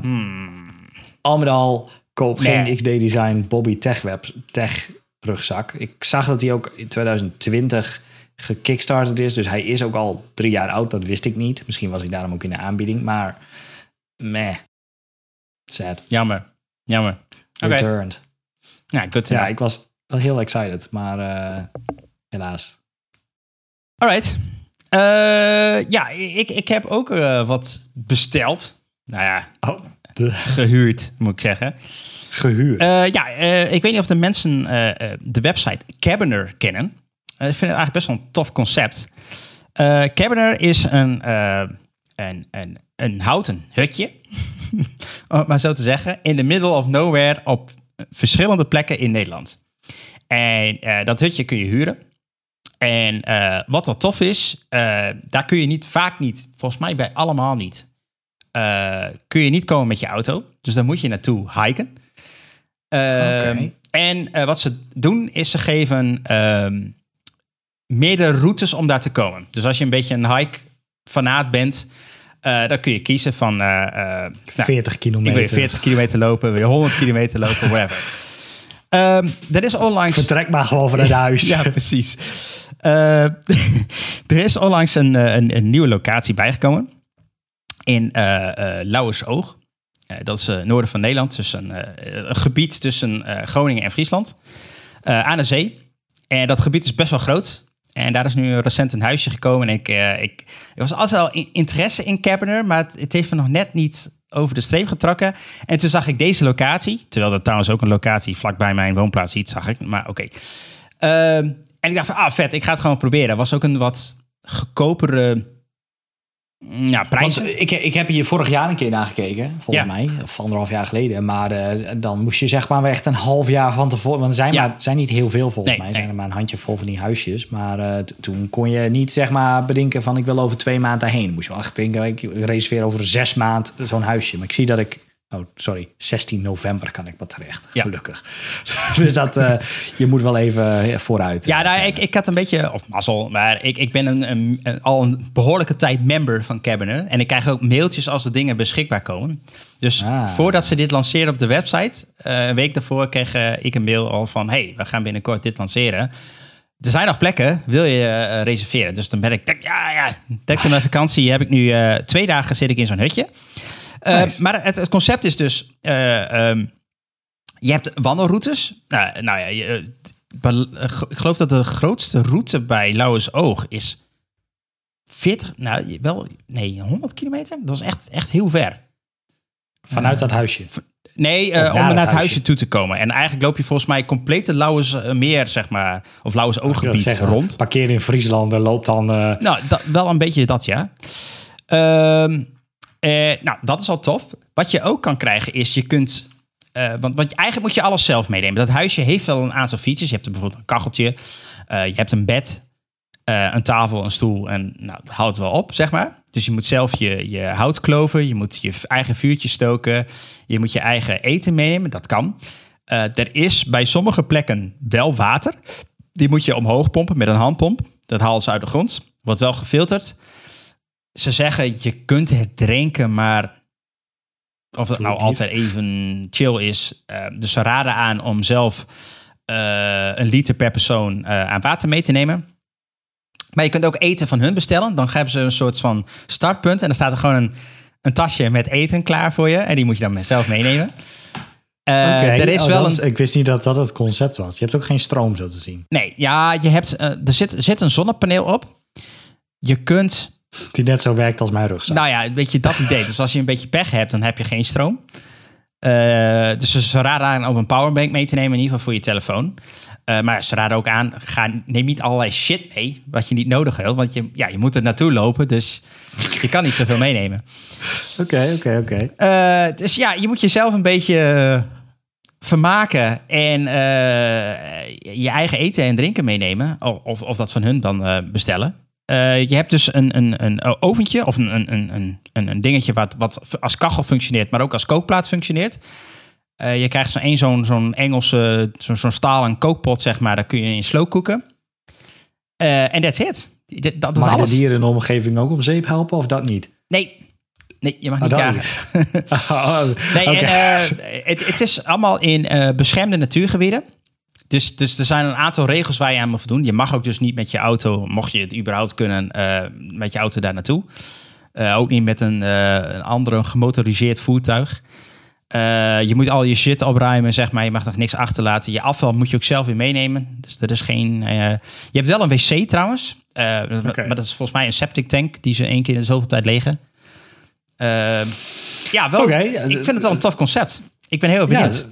al met al, koop geen Nee. XD-design Bobby Tech, web, Tech rugzak. Ik zag dat hij ook in 2020 gekickstarted is. Dus hij is ook al drie jaar oud. Dat wist ik niet. Misschien was hij daarom ook in de aanbieding. Maar meh. Sad. Jammer. Jammer. Returned. Nou, good to Ja, ik was wel heel excited. Maar eh, helaas. Alright. Eh, ja, ik, ik heb ook eh, wat besteld. Nou ja, Oh, gehuurd, moet ik zeggen. gehuurd. Eh, ja, ik weet niet of de mensen de website Cabinet kennen. Eh, ik vind het eigenlijk best wel een tof concept. Eh Cabinet is een, eh, een, een, een houten hutje, om het maar zo te zeggen, in the middle of nowhere op verschillende plekken in Nederland. En dat hutje kun je huren. En eh, wat wel tof is, daar kun je niet, vaak niet, volgens mij bij allemaal niet, kun je niet komen met je auto. Dus daar moet je naartoe hiken. Ehm. En wat ze doen, is ze geven ehm, meerdere routes om daar te komen. Dus als je een beetje een hike-fanaat bent, eh, dan kun je kiezen van... eh, eh, nou, 40 ik kilometer. wil 40 kilometer lopen, wil je 100 kilometer lopen, whatever. Ehm, er is onlangs... Vertrek maar gewoon vanuit huis. ja, precies. Eh, er is onlangs een, eh, een, een nieuwe locatie bijgekomen. In eh eh, Lauwersoog. Eh, dat is het noorden van Nederland. Dus een, eh, een gebied tussen eh, Groningen en Friesland. Eh, aan de zee. En dat gebied is best wel groot. En daar is nu recent een huisje gekomen. En ik, eh, ik, ik was altijd al in- interesse in Cabernet. Maar het, heeft me nog net niet over de streep getrokken. En toen zag ik deze locatie. Terwijl dat trouwens ook een locatie vlakbij mijn woonplaats ziet, zag ik. Maar oké. Ehm, en ik dacht van, ah vet, ik ga het gewoon proberen. was ook een wat goedkopere ja, prijs. Want ik, ik heb hier vorig jaar een keer naar gekeken, volgens Ja. mij. Of anderhalf jaar geleden. Maar eh, dan moest je zeg maar echt een half jaar van tevoren... Want er zijn, Ja. maar, zijn niet heel veel volgens Nee, mij. Er nee. zijn er maar een handje vol van die huisjes. Maar eh, toen kon je niet zeg maar bedenken van... ik wil over twee maanden heen. Moest je wel echt denken, ik reserveer over zes maand zo'n huisje. Maar ik zie dat ik... Oh, sorry. 16 november kan ik wat terecht. Ja. Gelukkig. dus dat, eh, je moet wel even eh, vooruit. Ja, nou, ik, ik had een beetje, of mazzel, maar ik, ik ben een, een, een- al een behoorlijke tijd member van Cabinet. En ik krijg ook mailtjes als de dingen beschikbaar komen. Dus Ah. voordat ze dit lanceren op de website, eh, een week daarvoor kreeg eh, ik een mail al van... hey, we gaan binnenkort dit lanceren. Er zijn nog plekken, wil je eh, reserveren? Dus dan ben ik, ja, ja, tijdens mijn vakantie heb ik nu eh, twee dagen zit ik in zo'n hutje. Eh, Nice. Maar het, het concept is dus, eh, ehm, je hebt wandelroutes. Nou, nou ja, je, eh, ik geloof dat de grootste route bij Lauwersoog is 40, nou wel, nee, 100 kilometer. Dat is echt, echt heel ver. Vanuit dat huisje. Nee, om naar het huisje. huisje. toe te komen. En eigenlijk loop je volgens mij complete Lauwersmeer, zeg maar, of Lauwersooggebied Zeggen, rond. Parkeer in Friesland en loopt dan... Nou, wel een beetje dat, ja. Ehm, eh, nou, dat is al tof. Wat je ook kan krijgen is, je kunt... eh, want, want eigenlijk moet je alles zelf meenemen. Dat huisje heeft wel een aantal features. Je hebt bijvoorbeeld een kacheltje. eh, je hebt een bed, een tafel, een stoel. En nou, dat houdt wel op, zeg maar. Dus je moet zelf je, je hout kloven. Je moet je eigen vuurtje stoken. Je moet je eigen eten meenemen. Dat kan. Er is bij sommige plekken wel water. Die moet je omhoog pompen met een handpomp. Dat haalt ze uit de grond. Wordt wel gefilterd. Ze zeggen je kunt het drinken, maar of het nou altijd even chill is. eh, dus ze raden aan om zelf eh, een liter per persoon eh, aan water mee te nemen. Maar je kunt ook eten van hun bestellen. Dan hebben ze een soort van startpunt. En dan staat er gewoon een, een tasje met eten klaar voor je. En die moet je dan zelf meenemen. Oké, er is oh, wel een. ik wist niet dat dat het concept was. Je hebt ook geen stroom zo te zien. Nee, ja, je hebt, er, zit, er zit een zonnepaneel op. Je kunt Die net zo werkt als mijn rugzak. Nou ja, een beetje dat idee. Dus als je een beetje pech hebt, dan heb je geen stroom. Eh, dus ze raden aan om een powerbank mee te nemen, in ieder geval voor je telefoon. Eh, maar ze raden ook aan, ga, neem niet allerlei shit mee, wat je niet nodig hebt. Want je, ja, je moet er naartoe lopen, dus je kan niet zoveel meenemen. Oké, oké, oké. Eh, dus ja, je moet jezelf een beetje vermaken en je eigen eten en drinken meenemen. Of, of, of dat van hun dan bestellen. Eh, je hebt dus een, een, een oventje of een, een, een, een, een dingetje wat, wat als kachel functioneert, maar ook als kookplaat functioneert. Eh, je krijgt zo'n één zo'n zo'n Engelse, zo'n zo'n stalen kookpot, zeg maar. Daar kun je in slow koeken. En that's it. Dat, dat is Mag je de alles. dieren in de omgeving ook om zeep helpen of dat niet? Nee. Nee, je mag Oh, niet jagen. Oh, Nee, en, eh, het, het is allemaal in eh, beschermde natuurgebieden. Dus, dus er zijn een aantal regels waar je aan moet voldoen. Je mag ook dus niet met je auto, mocht je het überhaupt kunnen, eh, met je auto daar naartoe. Eh, ook niet met een, eh, een andere gemotoriseerd voertuig. Je moet al je shit opruimen, zeg maar. Je mag nog niks achterlaten. Je afval moet je ook zelf weer meenemen. Dus er is geen... je hebt wel een wc trouwens. Maar dat is volgens mij een septic tank die ze één keer in de zoveel tijd legen. Ja, wel. Ik vind het wel een tof concept. Ik ben heel benieuwd.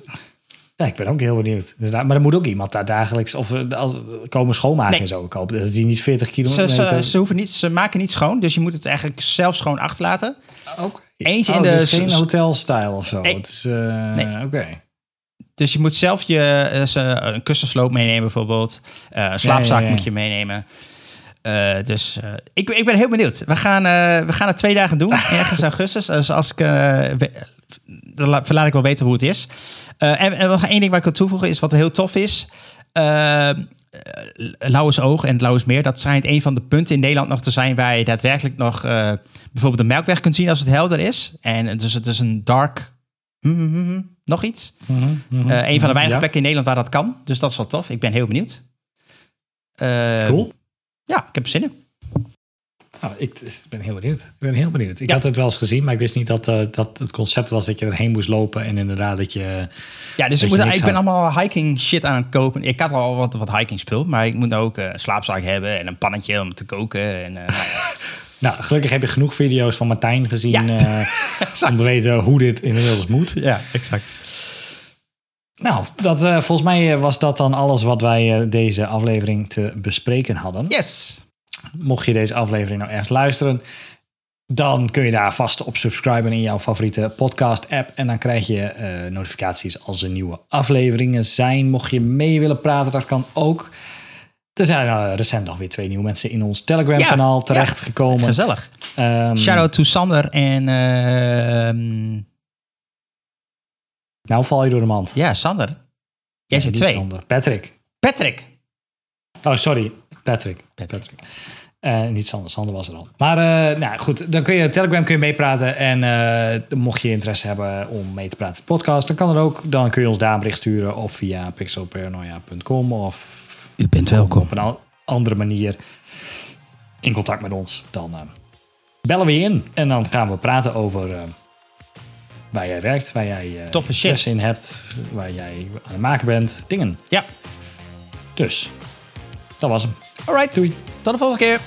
Ja, ik ben ook heel benieuwd. Dus daar- Maar er moet ook iemand daar dagelijks of eh, als, komen schoonmaken Nee. en zo. Ik hoop dat die niet 40 ze, kilometer... ze, ze, hoeven niet, ze maken niet schoon, dus je moet het eigenlijk zelf schoon achterlaten. Oké. Eens in Oh, de... het is geen hotelstyle of zo. Nee. Het is, eh, Nee. Oké. Dus je moet zelf je, eh, een kussensloop meenemen bijvoorbeeld. Een slaapzak ja, ja. moet je meenemen. Dus ik, ik ben heel benieuwd. We gaan, we gaan het twee dagen doen, ergens in augustus. Dus als ik, dan la- laat ik wel weten hoe het is. Eh, en, en nog één ding waar ik wil toevoegen is wat heel tof is. Uh, Lauwersoog en het Lauwersmeer, dat schijnt een van de punten in Nederland nog te zijn waar je daadwerkelijk nog bijvoorbeeld de melkweg kunt zien als het helder is. En dus het is een dark, hm, hm, hm, nog iets. Eh, een van de weinige ja. plekken in Nederland waar dat kan. Dus dat is wel tof. Ik ben heel benieuwd. Cool. Ja, ik heb er zin in. Nou, ik, ik ben heel benieuwd. Ik ben heel benieuwd. Ik Ja. had het wel eens gezien, maar ik wist niet dat, eh, dat het concept was dat je erheen moest lopen en inderdaad dat je... Ja, dus ik, moet, ik ben allemaal hiking shit aan het kopen. Ik had al wat, wat hiking spul, maar ik moet nou ook eh, een slaapzak hebben en een pannetje om te koken. En, eh, nou Nou, gelukkig heb je genoeg video's van Martijn gezien Ja. eh, om te weten hoe dit inmiddels moet. Ja, exact. Nou, dat, eh, volgens mij eh, was dat dan alles wat wij eh, deze aflevering te bespreken hadden. Yes. Mocht je deze aflevering nou ergens luisteren, dan kun je daar vast op subscriben in jouw favoriete podcast-app. En dan krijg je eh, notificaties als er nieuwe afleveringen zijn. Mocht je mee willen praten, dat kan ook. Er zijn eh, recent nog weer twee nieuwe mensen in ons Telegram-kanaal Ja, terechtgekomen. Gezellig. Ehm, Shout-out to Sander en... ehm, nou val je door de mand. ja, Sander. Jij zei niet twee. Sander. Patrick. Patrick. Oh, sorry. Patrick. Patrick. Eh, niet Sander, Sander was er al. Maar eh, nou goed, dan kun je Telegram kun je meepraten. En eh, mocht je interesse hebben om mee te praten in de podcast, dan kan dat ook. Dan kun je ons daar een bericht sturen of via pixelparanoia.com of U bent op een andere manier in contact met ons. Dan bellen we je in en dan gaan we praten over waar jij werkt, waar jij eh, Toffe shit. in hebt, waar jij aan het maken bent, dingen. Ja. Dus, dat was hem. Alright. Doei. Tot de volgende keer.